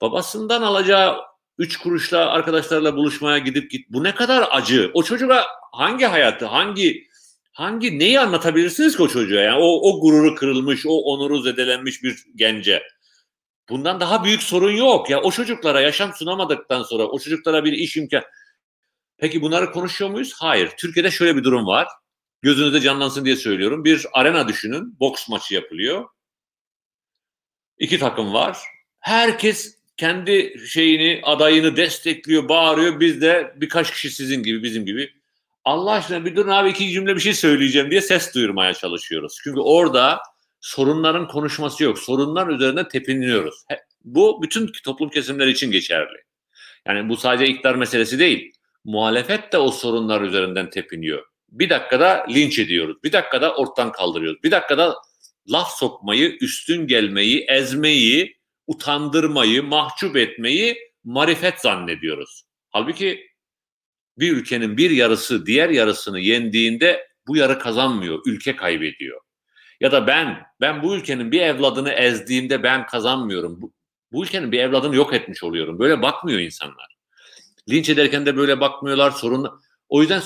babasından alacağı 3 kuruşla arkadaşlarla buluşmaya gidip git. Bu ne kadar acı. O çocuğa hangi hayatı, hangi hangi neyi anlatabilirsiniz ki o çocuğa? Yani o, o gururu kırılmış, o onuru zedelenmiş bir gence. Bundan daha büyük sorun yok. Ya o çocuklara yaşam sunamadıktan sonra o çocuklara bir iş imkan. Peki bunları konuşuyor muyuz? Hayır. Türkiye'de şöyle bir durum var. Gözünüzde canlansın diye söylüyorum. Bir arena düşünün. Boks maçı yapılıyor. İki takım var. Herkes kendi şeyini, adayını destekliyor, bağırıyor. Biz de birkaç kişi sizin gibi, bizim gibi. Allah aşkına bir durun abi iki cümle bir şey söyleyeceğim diye ses duyurmaya çalışıyoruz. Çünkü orada sorunların konuşması yok. Sorunlar üzerine tepiniyoruz. Bu bütün toplum kesimleri için geçerli. Yani bu sadece iktidar meselesi değil. Muhalefet de o sorunlar üzerinden tepiniyor. Bir dakikada linç ediyoruz. Bir dakikada ortadan kaldırıyoruz. Bir dakikada laf sokmayı, üstün gelmeyi, ezmeyi, utandırmayı, mahcup etmeyi marifet zannediyoruz. Halbuki bir ülkenin bir yarısı diğer yarısını yendiğinde bu yarı kazanmıyor, ülke kaybediyor. Ya da ben, ben bu ülkenin bir evladını ezdiğimde ben kazanmıyorum. Bu, bu ülkenin bir evladını yok etmiş oluyorum. Böyle bakmıyor insanlar. Linç ederken de böyle bakmıyorlar. Sorun. O yüzden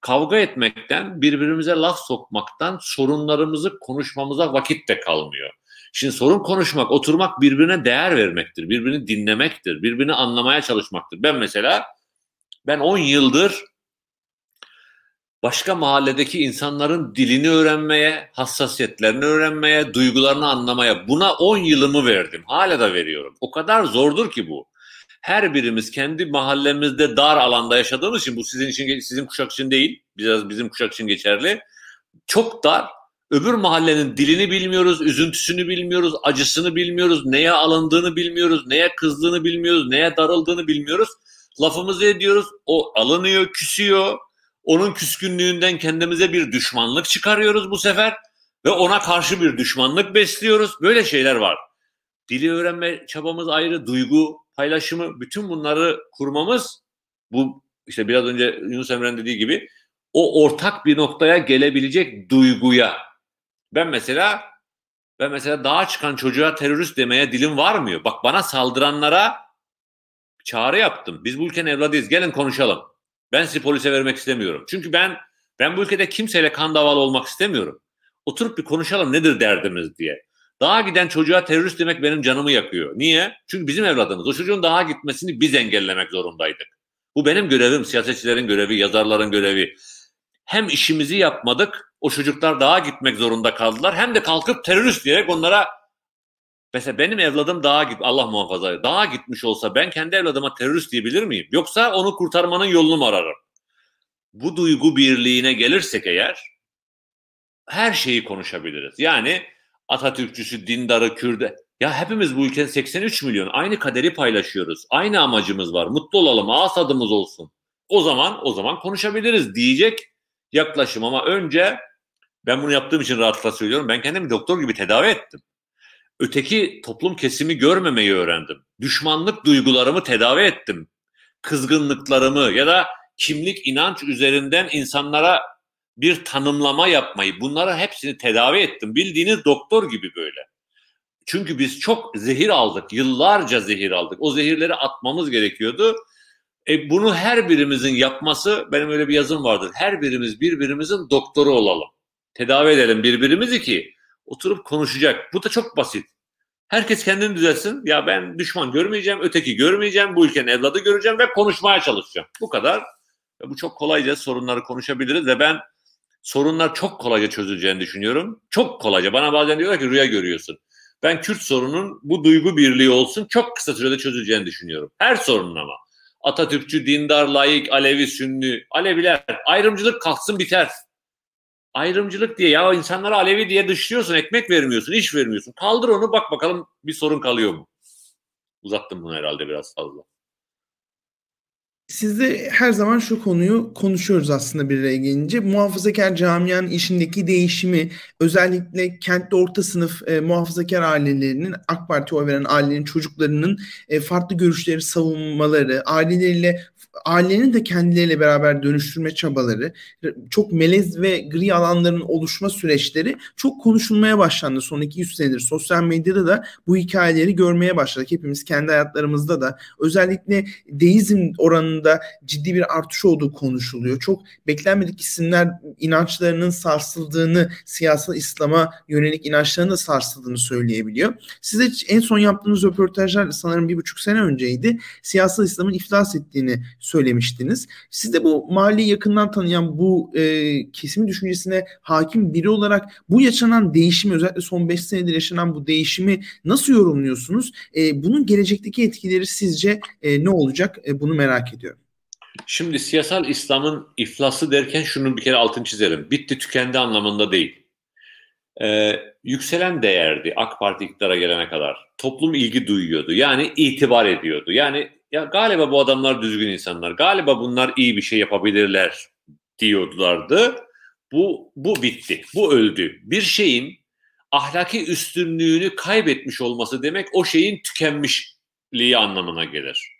kavga etmekten, birbirimize laf sokmaktan sorunlarımızı konuşmamıza vakit de kalmıyor. Şimdi sorun konuşmak, oturmak birbirine değer vermektir. Birbirini dinlemektir. Birbirini anlamaya çalışmaktır. Ben mesela ben 10 yıldır başka mahalledeki insanların dilini öğrenmeye, hassasiyetlerini öğrenmeye, duygularını anlamaya buna 10 yılımı verdim. Hala da veriyorum. O kadar zordur ki bu. Her birimiz kendi mahallemizde dar alanda yaşadığımız için bu sizin için sizin kuşak için değil, biraz bizim kuşak için geçerli. Çok dar. Öbür mahallenin dilini bilmiyoruz, üzüntüsünü bilmiyoruz, acısını bilmiyoruz, neye alındığını bilmiyoruz, neye kızdığını bilmiyoruz, neye darıldığını bilmiyoruz. Lafımızı ediyoruz, o alınıyor, küsüyor, onun küskünlüğünden kendimize bir düşmanlık çıkarıyoruz bu sefer ve ona karşı bir düşmanlık besliyoruz. Böyle şeyler var. Dili öğrenme çabamız ayrı, duygu paylaşımı, bütün bunları kurmamız bu işte biraz önce Yunus Emre'nin dediği gibi o ortak bir noktaya gelebilecek duyguya. Ben mesela ben mesela dağa çıkan çocuğa terörist demeye dilim varmıyor. Bak bana saldıranlara çağrı yaptım. Biz bu ülkenin evladıyız. Gelin konuşalım. Ben sizi polise vermek istemiyorum. Çünkü ben ben bu ülkede kimseyle kan davalı olmak istemiyorum. Oturup bir konuşalım nedir derdimiz diye. Dağa giden çocuğa terörist demek benim canımı yakıyor. Niye? Çünkü bizim evladımız. O çocuğun dağa gitmesini biz engellemek zorundaydık. Bu benim görevim, siyasetçilerin görevi, yazarların görevi. Hem işimizi yapmadık, o çocuklar dağa gitmek zorunda kaldılar. Hem de kalkıp terörist diyerek onlara Mesela benim evladım dağa git Allah muhafaza dağa gitmiş olsa ben kendi evladıma terörist diyebilir miyim? Yoksa onu kurtarmanın yolunu mu ararım? Bu duygu birliğine gelirsek eğer her şeyi konuşabiliriz. Yani Atatürkçüsü, dindarı, Kürde. Ya hepimiz bu ülkenin 83 milyon aynı kaderi paylaşıyoruz. Aynı amacımız var. Mutlu olalım, ağız tadımız olsun. O zaman o zaman konuşabiliriz diyecek yaklaşım ama önce ben bunu yaptığım için rahatlıkla söylüyorum. Ben kendimi doktor gibi tedavi ettim. Öteki toplum kesimi görmemeyi öğrendim. Düşmanlık duygularımı tedavi ettim. Kızgınlıklarımı ya da kimlik inanç üzerinden insanlara bir tanımlama yapmayı bunları hepsini tedavi ettim. Bildiğiniz doktor gibi böyle. Çünkü biz çok zehir aldık. Yıllarca zehir aldık. O zehirleri atmamız gerekiyordu. E bunu her birimizin yapması, benim öyle bir yazım vardır. Her birimiz birbirimizin doktoru olalım. Tedavi edelim birbirimizi ki oturup konuşacak. Bu da çok basit. Herkes kendini düzelsin. Ya ben düşman görmeyeceğim, öteki görmeyeceğim, bu ülkenin evladı göreceğim ve konuşmaya çalışacağım. Bu kadar. Ve bu çok kolayca sorunları konuşabiliriz ve ben sorunlar çok kolayca çözüleceğini düşünüyorum. Çok kolayca. Bana bazen diyorlar ki rüya görüyorsun. Ben Kürt sorunun bu duygu birliği olsun çok kısa sürede çözüleceğini düşünüyorum. Her sorunun ama. Atatürkçü, dindar, layık, Alevi, Sünni, Aleviler, ayrımcılık kalksın biter. Ayrımcılık diye ya insanlara Alevi diye dışlıyorsun, ekmek vermiyorsun, iş vermiyorsun. Kaldır onu bak bakalım bir sorun kalıyor mu? Uzattım bunu herhalde biraz fazla.
Sizde her zaman şu konuyu konuşuyoruz aslında bir araya gelince. Muhafazakar camianın işindeki değişimi özellikle kentte orta sınıf e, muhafazakar ailelerinin AK Parti oy veren ailenin çocuklarının e, farklı görüşleri savunmaları, aileleriyle ailenin de kendileriyle beraber dönüştürme çabaları, çok melez ve gri alanların oluşma süreçleri çok konuşulmaya başlandı son 200 senedir. Sosyal medyada da bu hikayeleri görmeye başladık. Hepimiz kendi hayatlarımızda da özellikle deizm oranında ciddi bir artış olduğu konuşuluyor. Çok beklenmedik isimler inançlarının sarsıldığını, siyasal İslam'a yönelik inançlarının da sarsıldığını söyleyebiliyor. Size en son yaptığınız röportajlar sanırım bir buçuk sene önceydi. Siyasal İslam'ın iflas ettiğini söylemiştiniz. Siz de bu mahalleyi yakından tanıyan bu e, kesimi düşüncesine hakim biri olarak bu yaşanan değişimi özellikle son 5 senedir yaşanan bu değişimi nasıl yorumluyorsunuz? E, bunun gelecekteki etkileri sizce e, ne olacak? E, bunu merak ediyorum.
Şimdi siyasal İslam'ın iflası derken şunun bir kere altını çizelim. Bitti tükendi anlamında değil. Ee, yükselen değerdi AK Parti iktidara gelene kadar. Toplum ilgi duyuyordu. Yani itibar ediyordu. Yani ya galiba bu adamlar düzgün insanlar. Galiba bunlar iyi bir şey yapabilirler diyorlardı. Bu bu bitti. Bu öldü. Bir şeyin ahlaki üstünlüğünü kaybetmiş olması demek o şeyin tükenmişliği anlamına gelir.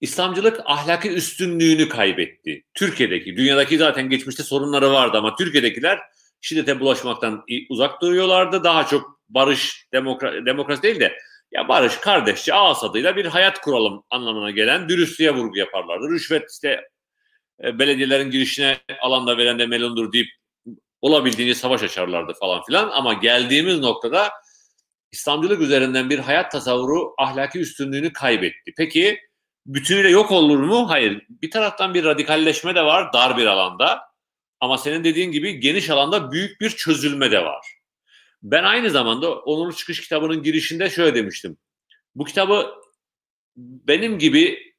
İslamcılık ahlaki üstünlüğünü kaybetti. Türkiye'deki, dünyadaki zaten geçmişte sorunları vardı ama Türkiye'dekiler şiddete bulaşmaktan uzak duruyorlardı. Daha çok barış, demokra demokrasi değil de ya barış, kardeşçe, ağız adıyla bir hayat kuralım anlamına gelen dürüstlüğe vurgu yaparlardı. Rüşvet işte e, belediyelerin girişine alanda veren de melundur deyip olabildiğince savaş açarlardı falan filan. Ama geldiğimiz noktada İslamcılık üzerinden bir hayat tasavvuru ahlaki üstünlüğünü kaybetti. Peki bütünüyle yok olur mu? Hayır. Bir taraftan bir radikalleşme de var dar bir alanda. Ama senin dediğin gibi geniş alanda büyük bir çözülme de var. Ben aynı zamanda Onur Çıkış kitabının girişinde şöyle demiştim. Bu kitabı benim gibi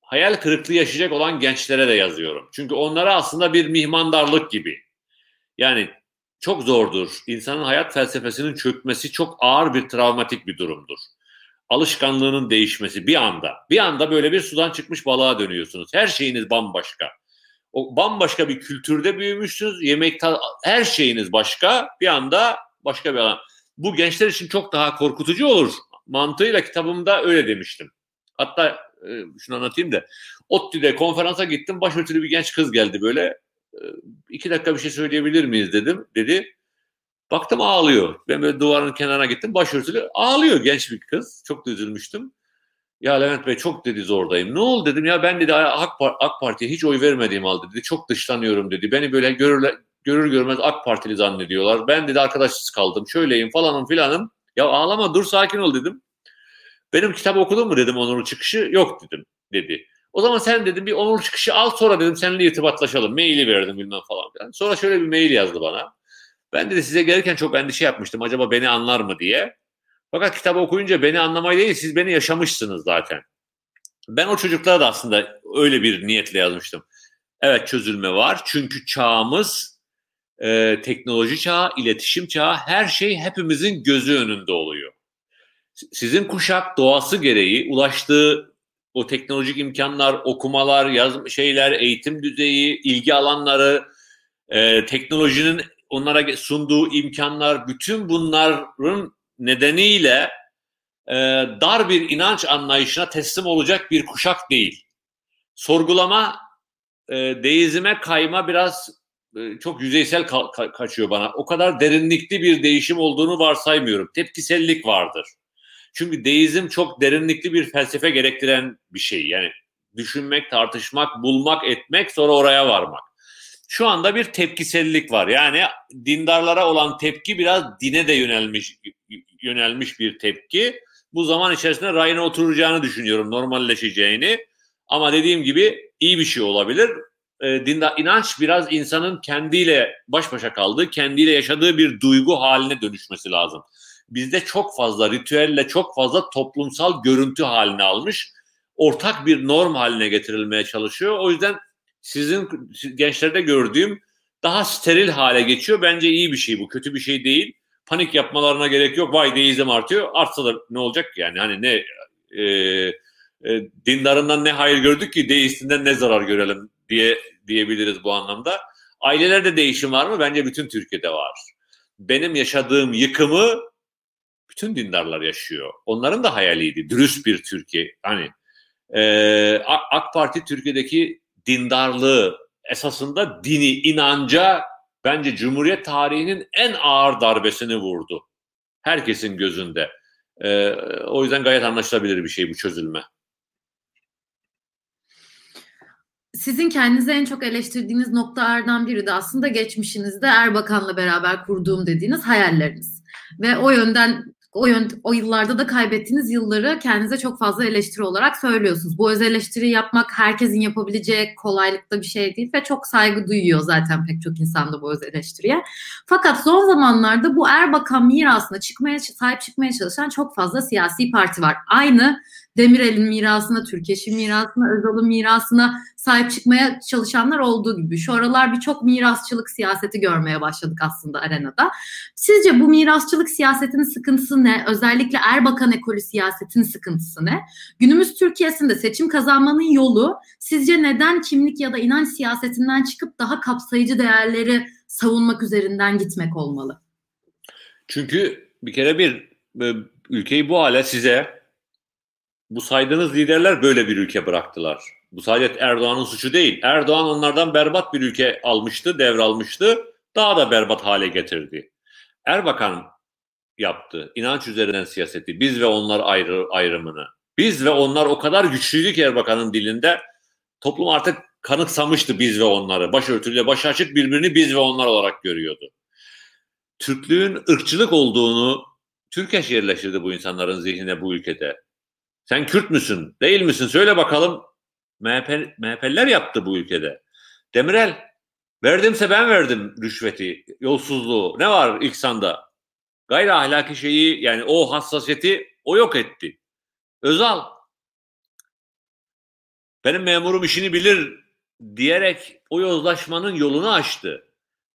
hayal kırıklığı yaşayacak olan gençlere de yazıyorum. Çünkü onlara aslında bir mihmandarlık gibi. Yani çok zordur. İnsanın hayat felsefesinin çökmesi çok ağır bir travmatik bir durumdur. Alışkanlığının değişmesi bir anda. Bir anda böyle bir sudan çıkmış balığa dönüyorsunuz. Her şeyiniz bambaşka. O bambaşka bir kültürde büyümüşsünüz. Yemek her şeyiniz başka. Bir anda başka bir alan. Bu gençler için çok daha korkutucu olur. Mantığıyla kitabımda öyle demiştim. Hatta e, şunu anlatayım da. ODTÜ'de konferansa gittim. Başörtülü bir genç kız geldi böyle. E, iki dakika bir şey söyleyebilir miyiz dedim. Dedi. Baktım ağlıyor. Ben böyle duvarın kenarına gittim. Başörtülü ağlıyor genç bir kız. Çok da üzülmüştüm. Ya Levent Bey çok dedi zordayım. Ne oldu dedim ya ben dedi AK, AK Parti'ye hiç oy vermediğim halde dedi. Çok dışlanıyorum dedi. Beni böyle görürler, görür görmez AK Partili zannediyorlar. Ben dedi arkadaşsız kaldım. Şöyleyim falanım filanım. Ya ağlama dur sakin ol dedim. Benim kitabı okudun mu dedim Onur çıkışı. Yok dedim dedi. O zaman sen dedim bir Onur çıkışı al sonra dedim seninle irtibatlaşalım. Maili verdim bilmem falan. Sonra şöyle bir mail yazdı bana. Ben dedi size gelirken çok endişe yapmıştım. Acaba beni anlar mı diye. Fakat kitabı okuyunca beni anlamayı değil siz beni yaşamışsınız zaten. Ben o çocuklara da aslında öyle bir niyetle yazmıştım. Evet çözülme var çünkü çağımız e, teknoloji çağı, iletişim çağı her şey hepimizin gözü önünde oluyor. Sizin kuşak doğası gereği ulaştığı o teknolojik imkanlar, okumalar, yaz şeyler, eğitim düzeyi, ilgi alanları e, teknolojinin onlara sunduğu imkanlar, bütün bunların nedeniyle e, dar bir inanç anlayışına teslim olacak bir kuşak değil. Sorgulama, e, deizme kayma biraz e, çok yüzeysel ka- ka- kaçıyor bana. O kadar derinlikli bir değişim olduğunu varsaymıyorum. Tepkisellik vardır. Çünkü deizm çok derinlikli bir felsefe gerektiren bir şey. Yani düşünmek, tartışmak, bulmak, etmek sonra oraya varmak. Şu anda bir tepkisellik var. Yani dindarlara olan tepki biraz dine de yönelmiş yönelmiş bir tepki. Bu zaman içerisinde rayına oturacağını düşünüyorum, normalleşeceğini. Ama dediğim gibi iyi bir şey olabilir. E, dindar inanç biraz insanın kendiyle baş başa kaldığı, kendiyle yaşadığı bir duygu haline dönüşmesi lazım. Bizde çok fazla ritüelle çok fazla toplumsal görüntü haline almış. Ortak bir norm haline getirilmeye çalışıyor. O yüzden sizin gençlerde gördüğüm daha steril hale geçiyor. Bence iyi bir şey bu, kötü bir şey değil. Panik yapmalarına gerek yok. Vay deizm artıyor. Artsa da ne olacak yani? Hani ne e, e, dindarından ne hayır gördük ki deistinden ne zarar görelim diye diyebiliriz bu anlamda. Ailelerde değişim var mı? Bence bütün Türkiye'de var. Benim yaşadığım yıkımı bütün dindarlar yaşıyor. Onların da hayaliydi. Dürüst bir Türkiye. Hani e, AK Parti Türkiye'deki dindarlığı esasında dini, inanca bence Cumhuriyet tarihinin en ağır darbesini vurdu. Herkesin gözünde. E, o yüzden gayet anlaşılabilir bir şey bu çözülme.
Sizin kendinize en çok eleştirdiğiniz noktalardan biri de aslında geçmişinizde Erbakan'la beraber kurduğum dediğiniz hayalleriniz. Ve o yönden o, yön, o yıllarda da kaybettiğiniz yılları kendinize çok fazla eleştiri olarak söylüyorsunuz. Bu öz eleştiri yapmak herkesin yapabileceği kolaylıkta bir şey değil ve çok saygı duyuyor zaten pek çok insan da bu öz eleştiriye. Fakat son zamanlarda bu Erbakan mirasına çıkmaya sahip çıkmaya çalışan çok fazla siyasi parti var. Aynı Demirel'in mirasına, Türkeş'in mirasına, Özal'ın mirasına sahip çıkmaya çalışanlar olduğu gibi. Şu aralar birçok mirasçılık siyaseti görmeye başladık aslında arenada. Sizce bu mirasçılık siyasetinin sıkıntısı ne? Özellikle Erbakan ekolü siyasetinin sıkıntısı ne? Günümüz Türkiye'sinde seçim kazanmanın yolu sizce neden kimlik ya da inanç siyasetinden çıkıp daha kapsayıcı değerleri savunmak üzerinden gitmek olmalı?
Çünkü bir kere bir ülkeyi bu hale size bu saydığınız liderler böyle bir ülke bıraktılar. Bu sadece Erdoğan'ın suçu değil. Erdoğan onlardan berbat bir ülke almıştı, devralmıştı. Daha da berbat hale getirdi. Erbakan yaptı. İnanç üzerinden siyaseti. Biz ve onlar ayrı, ayrımını. Biz ve onlar o kadar güçlüydü ki Erbakan'ın dilinde. Toplum artık kanıksamıştı biz ve onları. Başörtüyle baş açık birbirini biz ve onlar olarak görüyordu. Türklüğün ırkçılık olduğunu Türkeş yerleştirdi bu insanların zihnine bu ülkede. Sen Kürt müsün? Değil misin? Söyle bakalım. MHP, MHP'liler yaptı bu ülkede. Demirel verdimse ben verdim rüşveti, yolsuzluğu. Ne var İhsan'da? Gayri ahlaki şeyi yani o hassasiyeti o yok etti. Özal benim memurum işini bilir diyerek o yozlaşmanın yolunu açtı.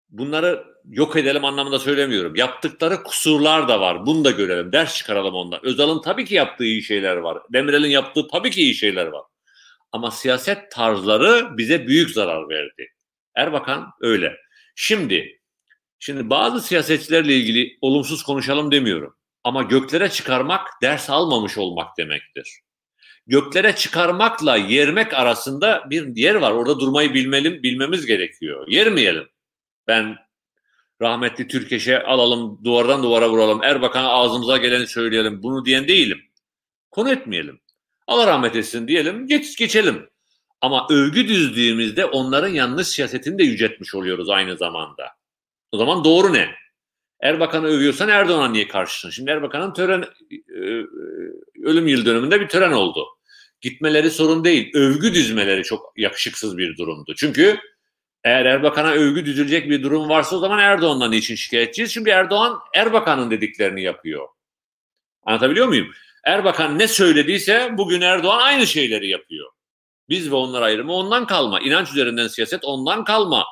Bunları yok edelim anlamında söylemiyorum. Yaptıkları kusurlar da var. Bunu da görelim. Ders çıkaralım ondan. Özal'ın tabii ki yaptığı iyi şeyler var. Demirel'in yaptığı tabii ki iyi şeyler var. Ama siyaset tarzları bize büyük zarar verdi. Erbakan öyle. Şimdi şimdi bazı siyasetçilerle ilgili olumsuz konuşalım demiyorum. Ama göklere çıkarmak ders almamış olmak demektir. Göklere çıkarmakla yermek arasında bir yer var. Orada durmayı bilmeli, bilmemiz gerekiyor. Yermeyelim. Ben rahmetli Türkeş'e alalım, duvardan duvara vuralım, Erbakan'a ağzımıza geleni söyleyelim. Bunu diyen değilim. Konu etmeyelim. Allah rahmet etsin diyelim, geç geçelim. Ama övgü düzdüğümüzde onların yanlış siyasetini de yüceltmiş oluyoruz aynı zamanda. O zaman doğru ne? Erbakan'ı övüyorsan Erdoğan'a niye karşısın? Şimdi Erbakan'ın tören e, e, ölüm yıl dönümünde bir tören oldu. Gitmeleri sorun değil. Övgü düzmeleri çok yakışıksız bir durumdu. Çünkü eğer Erbakan'a övgü düzülecek bir durum varsa o zaman Erdoğan'dan için şikayetçiyiz? Çünkü Erdoğan Erbakan'ın dediklerini yapıyor. Anlatabiliyor muyum? Erbakan ne söylediyse bugün Erdoğan aynı şeyleri yapıyor. Biz ve onlar ayrımı ondan kalma. İnanç üzerinden siyaset ondan kalma.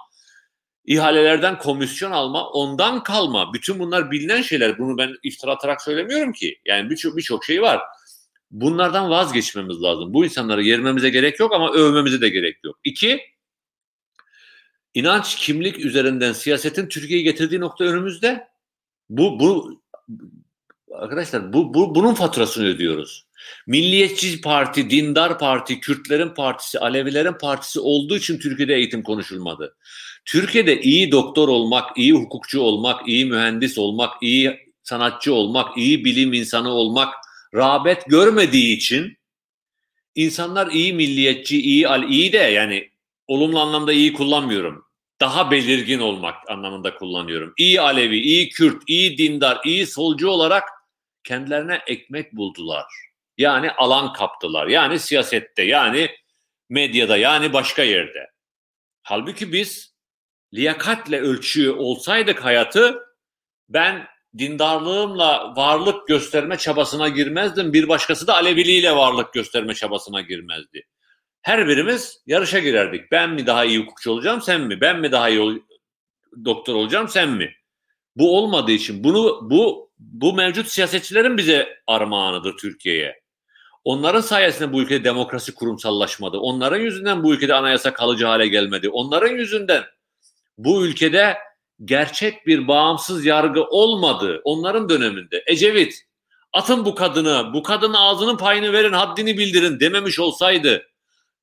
İhalelerden komisyon alma ondan kalma. Bütün bunlar bilinen şeyler. Bunu ben iftira atarak söylemiyorum ki. Yani birçok birçok şey var. Bunlardan vazgeçmemiz lazım. Bu insanları yermemize gerek yok ama övmemize de gerek yok. İki, inanç, kimlik üzerinden siyasetin Türkiye'yi getirdiği nokta önümüzde. Bu, bu arkadaşlar bu, bu bunun faturasını ödüyoruz. Milliyetçi parti, dindar parti, Kürtlerin partisi, Alevilerin partisi olduğu için Türkiye'de eğitim konuşulmadı. Türkiye'de iyi doktor olmak, iyi hukukçu olmak, iyi mühendis olmak, iyi sanatçı olmak, iyi bilim insanı olmak rağbet görmediği için insanlar iyi milliyetçi, iyi iyi de yani olumlu anlamda iyi kullanmıyorum. Daha belirgin olmak anlamında kullanıyorum. İyi Alevi, iyi Kürt, iyi dindar, iyi solcu olarak kendilerine ekmek buldular. Yani alan kaptılar. Yani siyasette, yani medyada, yani başka yerde. Halbuki biz liyakatle ölçüyor olsaydık hayatı ben dindarlığımla varlık gösterme çabasına girmezdim. Bir başkası da Aleviliğiyle varlık gösterme çabasına girmezdi. Her birimiz yarışa girerdik. Ben mi daha iyi hukukçu olacağım, sen mi? Ben mi daha iyi ol- doktor olacağım, sen mi? Bu olmadığı için bunu bu bu mevcut siyasetçilerin bize armağanıdır Türkiye'ye. Onların sayesinde bu ülkede demokrasi kurumsallaşmadı. Onların yüzünden bu ülkede anayasa kalıcı hale gelmedi. Onların yüzünden bu ülkede gerçek bir bağımsız yargı olmadı onların döneminde. Ecevit atın bu kadını, bu kadının ağzının payını verin, haddini bildirin dememiş olsaydı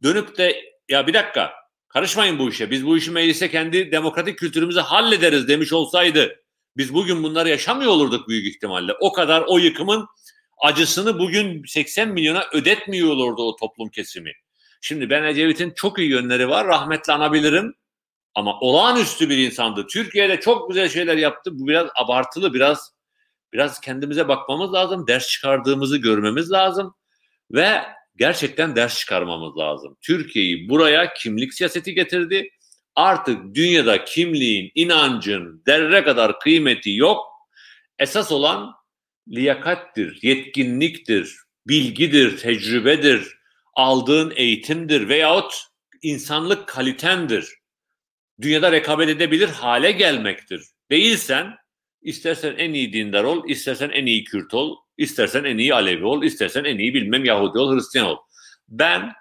dönüp de ya bir dakika karışmayın bu işe. Biz bu işi meclise kendi demokratik kültürümüzü hallederiz demiş olsaydı biz bugün bunları yaşamıyor olurduk büyük ihtimalle. O kadar o yıkımın acısını bugün 80 milyona ödetmiyor olurdu o toplum kesimi. Şimdi ben Ecevit'in çok iyi yönleri var. Rahmetli anabilirim. Ama olağanüstü bir insandı. Türkiye'de çok güzel şeyler yaptı. Bu biraz abartılı, biraz biraz kendimize bakmamız lazım. Ders çıkardığımızı görmemiz lazım ve gerçekten ders çıkarmamız lazım. Türkiye'yi buraya kimlik siyaseti getirdi. Artık dünyada kimliğin, inancın derre kadar kıymeti yok. Esas olan liyakattir, yetkinliktir, bilgidir, tecrübedir, aldığın eğitimdir veyahut insanlık kalitendir dünyada rekabet edebilir hale gelmektir. Değilsen istersen en iyi dindar ol, istersen en iyi Kürt ol, istersen en iyi Alevi ol, istersen en iyi bilmem Yahudi ol, Hristiyan ol. Ben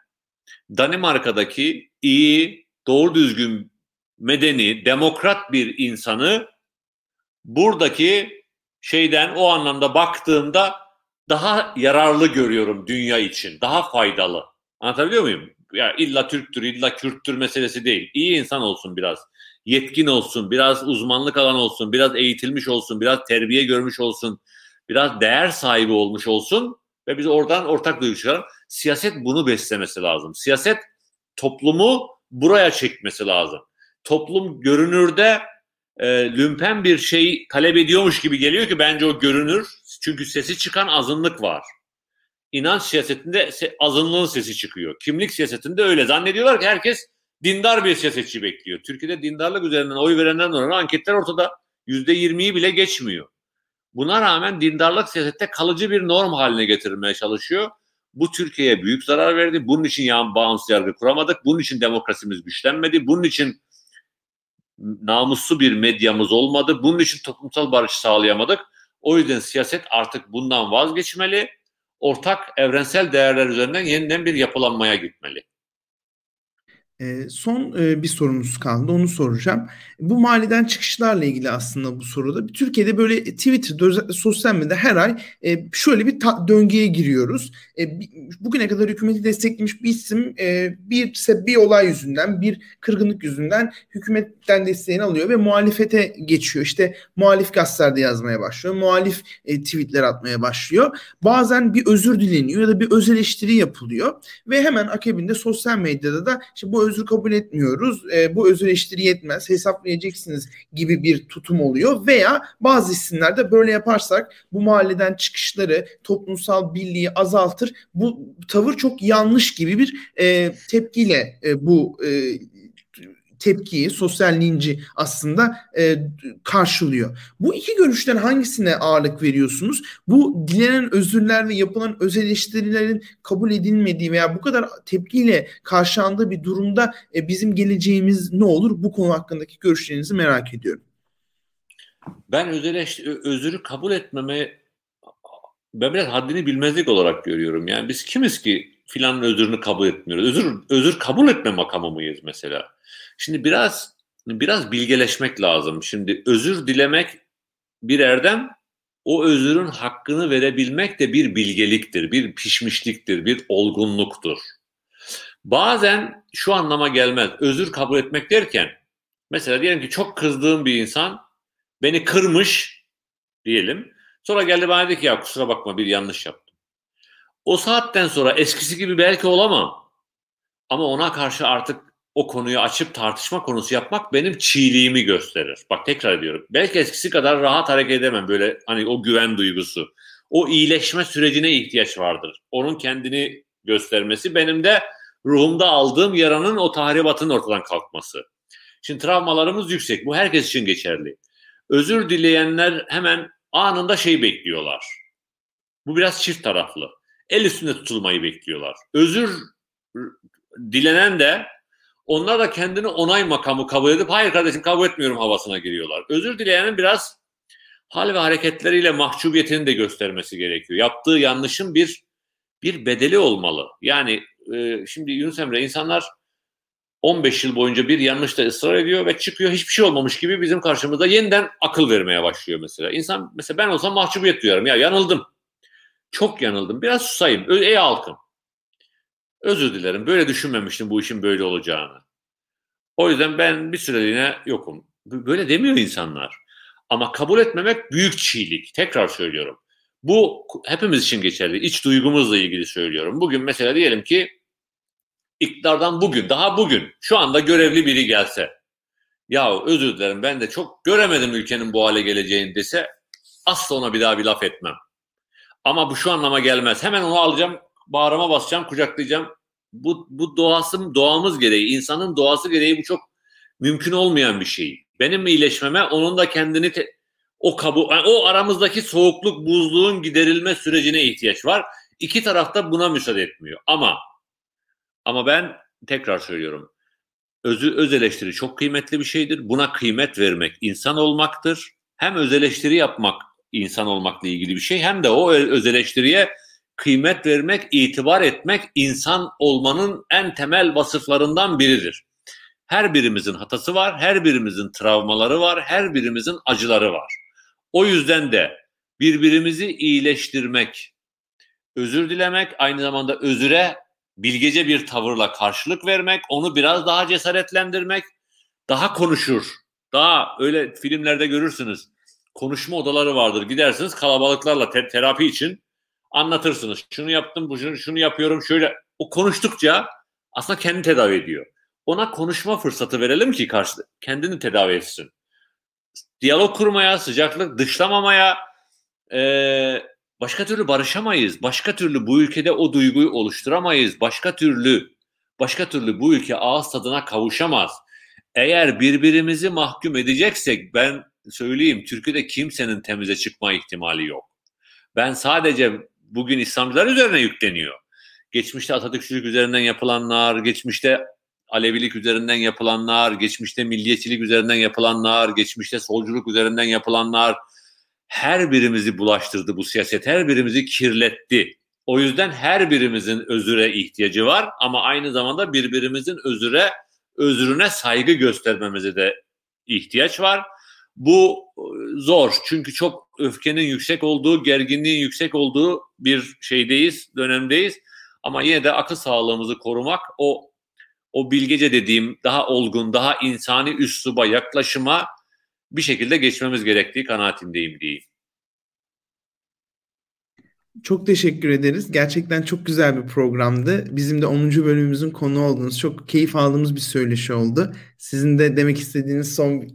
Danimarka'daki iyi, doğru düzgün, medeni, demokrat bir insanı buradaki şeyden o anlamda baktığımda daha yararlı görüyorum dünya için. Daha faydalı. Anlatabiliyor muyum? ya illa Türktür, illa Kürttür meselesi değil. İyi insan olsun biraz. Yetkin olsun, biraz uzmanlık alan olsun, biraz eğitilmiş olsun, biraz terbiye görmüş olsun, biraz değer sahibi olmuş olsun ve biz oradan ortak duygu çıkaralım. Siyaset bunu beslemesi lazım. Siyaset toplumu buraya çekmesi lazım. Toplum görünürde e, lümpen bir şey talep ediyormuş gibi geliyor ki bence o görünür. Çünkü sesi çıkan azınlık var inanç siyasetinde azınlığın sesi çıkıyor. Kimlik siyasetinde öyle. Zannediyorlar ki herkes dindar bir siyasetçi bekliyor. Türkiye'de dindarlık üzerinden oy verenler oranı anketler ortada yüzde yirmiyi bile geçmiyor. Buna rağmen dindarlık siyasette kalıcı bir norm haline getirmeye çalışıyor. Bu Türkiye'ye büyük zarar verdi. Bunun için yan bağımsız yargı kuramadık. Bunun için demokrasimiz güçlenmedi. Bunun için namuslu bir medyamız olmadı. Bunun için toplumsal barış sağlayamadık. O yüzden siyaset artık bundan vazgeçmeli ortak evrensel değerler üzerinden yeniden bir yapılanmaya gitmeli.
E, son e, bir sorumuz kaldı onu soracağım. Bu maliden çıkışlarla ilgili aslında bu soruda. Türkiye'de böyle Twitter'da sosyal medyada her ay e, şöyle bir ta- döngüye giriyoruz. E, bugüne kadar hükümeti desteklemiş bir isim e, bir bir olay yüzünden bir kırgınlık yüzünden hükümetten desteğini alıyor ve muhalefete geçiyor. İşte muhalif gazetelerde yazmaya başlıyor. Muhalif tweetler atmaya başlıyor. Bazen bir özür dileniyor ya da bir öz eleştiri yapılıyor ve hemen akabinde sosyal medyada da işte bu özür kabul etmiyoruz. E, bu özür eleştiri yetmez. Hesaplayacaksınız gibi bir tutum oluyor veya bazı isimlerde böyle yaparsak bu mahalleden çıkışları toplumsal birliği azaltır. Bu tavır çok yanlış gibi bir e, tepkiyle e, bu e, tepkiyi, sosyal linci aslında e, karşılıyor. Bu iki görüşten hangisine ağırlık veriyorsunuz? Bu dilenen özürler ve yapılan öz eleştirilerin kabul edilmediği veya bu kadar tepkiyle karşılandığı bir durumda e, bizim geleceğimiz ne olur? Bu konu hakkındaki görüşlerinizi merak ediyorum.
Ben öz özürü kabul etmeme ben biraz haddini bilmezlik olarak görüyorum. Yani biz kimiz ki filanın özürünü kabul etmiyoruz? Özür, özür kabul etme makamı mıyız mesela? Şimdi biraz biraz bilgeleşmek lazım. Şimdi özür dilemek bir erdem, o özürün hakkını verebilmek de bir bilgeliktir, bir pişmişliktir, bir olgunluktur. Bazen şu anlama gelmez. Özür kabul etmek derken mesela diyelim ki çok kızdığım bir insan beni kırmış diyelim. Sonra geldi bana dedi ki ya kusura bakma bir yanlış yaptım. O saatten sonra eskisi gibi belki olamam. Ama ona karşı artık o konuyu açıp tartışma konusu yapmak benim çiğliğimi gösterir. Bak tekrar ediyorum. Belki eskisi kadar rahat hareket edemem böyle hani o güven duygusu. O iyileşme sürecine ihtiyaç vardır. Onun kendini göstermesi benim de ruhumda aldığım yaranın o tahribatın ortadan kalkması. Şimdi travmalarımız yüksek. Bu herkes için geçerli. Özür dileyenler hemen anında şey bekliyorlar. Bu biraz çift taraflı. El üstünde tutulmayı bekliyorlar. Özür dilenen de onlar da kendini onay makamı kabul edip hayır kardeşim kabul etmiyorum havasına giriyorlar. Özür dileyenin biraz hal ve hareketleriyle mahcubiyetini de göstermesi gerekiyor. Yaptığı yanlışın bir bir bedeli olmalı. Yani e, şimdi Yunus Emre insanlar 15 yıl boyunca bir yanlışta ısrar ediyor ve çıkıyor hiçbir şey olmamış gibi bizim karşımızda yeniden akıl vermeye başlıyor mesela. İnsan mesela ben olsam mahcubiyet duyarım ya yanıldım. Çok yanıldım. Biraz susayım. Ey halkım. Özür dilerim. Böyle düşünmemiştim bu işin böyle olacağını. O yüzden ben bir süreliğine yokum. Böyle demiyor insanlar. Ama kabul etmemek büyük çiğlik. Tekrar söylüyorum. Bu hepimiz için geçerli. İç duygumuzla ilgili söylüyorum. Bugün mesela diyelim ki iktidardan bugün, daha bugün şu anda görevli biri gelse ya özür dilerim ben de çok göremedim ülkenin bu hale geleceğini dese asla ona bir daha bir laf etmem. Ama bu şu anlama gelmez. Hemen onu alacağım, bağrıma basacağım, kucaklayacağım. Bu, bu doğası, doğamız gereği, insanın doğası gereği bu çok mümkün olmayan bir şey. Benim iyileşmeme onun da kendini te- o kabu yani o aramızdaki soğukluk, buzluğun giderilme sürecine ihtiyaç var. İki taraf da buna müsaade etmiyor. Ama ama ben tekrar söylüyorum. Özü, öz eleştiri çok kıymetli bir şeydir. Buna kıymet vermek insan olmaktır. Hem öz eleştiri yapmak insan olmakla ilgili bir şey hem de o öz eleştiriye kıymet vermek, itibar etmek insan olmanın en temel vasıflarından biridir. Her birimizin hatası var, her birimizin travmaları var, her birimizin acıları var. O yüzden de birbirimizi iyileştirmek, özür dilemek, aynı zamanda özüre bilgece bir tavırla karşılık vermek, onu biraz daha cesaretlendirmek, daha konuşur. Daha öyle filmlerde görürsünüz. Konuşma odaları vardır. Gidersiniz kalabalıklarla te- terapi için anlatırsınız. Şunu yaptım, bu şunu, şunu yapıyorum, şöyle. O konuştukça aslında kendi tedavi ediyor. Ona konuşma fırsatı verelim ki karşı kendini tedavi etsin. Diyalog kurmaya, sıcaklık dışlamamaya, e, başka türlü barışamayız. Başka türlü bu ülkede o duyguyu oluşturamayız. Başka türlü başka türlü bu ülke ağız tadına kavuşamaz. Eğer birbirimizi mahkum edeceksek ben söyleyeyim Türkiye'de kimsenin temize çıkma ihtimali yok. Ben sadece bugün İslamcılar üzerine yükleniyor. Geçmişte Atatürkçülük üzerinden yapılanlar, geçmişte Alevilik üzerinden yapılanlar, geçmişte milliyetçilik üzerinden yapılanlar, geçmişte solculuk üzerinden yapılanlar her birimizi bulaştırdı bu siyaset, her birimizi kirletti. O yüzden her birimizin özüre ihtiyacı var ama aynı zamanda birbirimizin özüre özrüne saygı göstermemize de ihtiyaç var. Bu e, zor çünkü çok öfkenin yüksek olduğu, gerginliğin yüksek olduğu bir şeydeyiz, dönemdeyiz. Ama yine de akıl sağlığımızı korumak, o o bilgece dediğim daha olgun, daha insani üsluba yaklaşıma bir şekilde geçmemiz gerektiği kanaatindeyim diyeyim.
Çok teşekkür ederiz. Gerçekten çok güzel bir programdı. Bizim de 10. bölümümüzün konu olduğunuz, çok keyif aldığımız bir söyleşi oldu. Sizin de demek istediğiniz son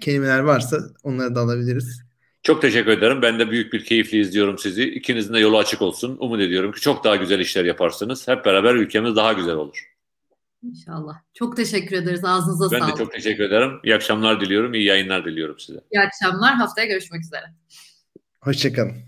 kelimeler varsa onları da alabiliriz.
Çok teşekkür ederim. Ben de büyük bir keyifle izliyorum sizi. İkinizin de yolu açık olsun. Umut ediyorum ki çok daha güzel işler yaparsınız. Hep beraber ülkemiz daha güzel olur.
İnşallah. Çok teşekkür ederiz. Ağzınıza
ben
sağlık.
Ben de çok teşekkür ederim. İyi akşamlar diliyorum. İyi yayınlar diliyorum size.
İyi akşamlar. Haftaya görüşmek üzere.
Hoşçakalın.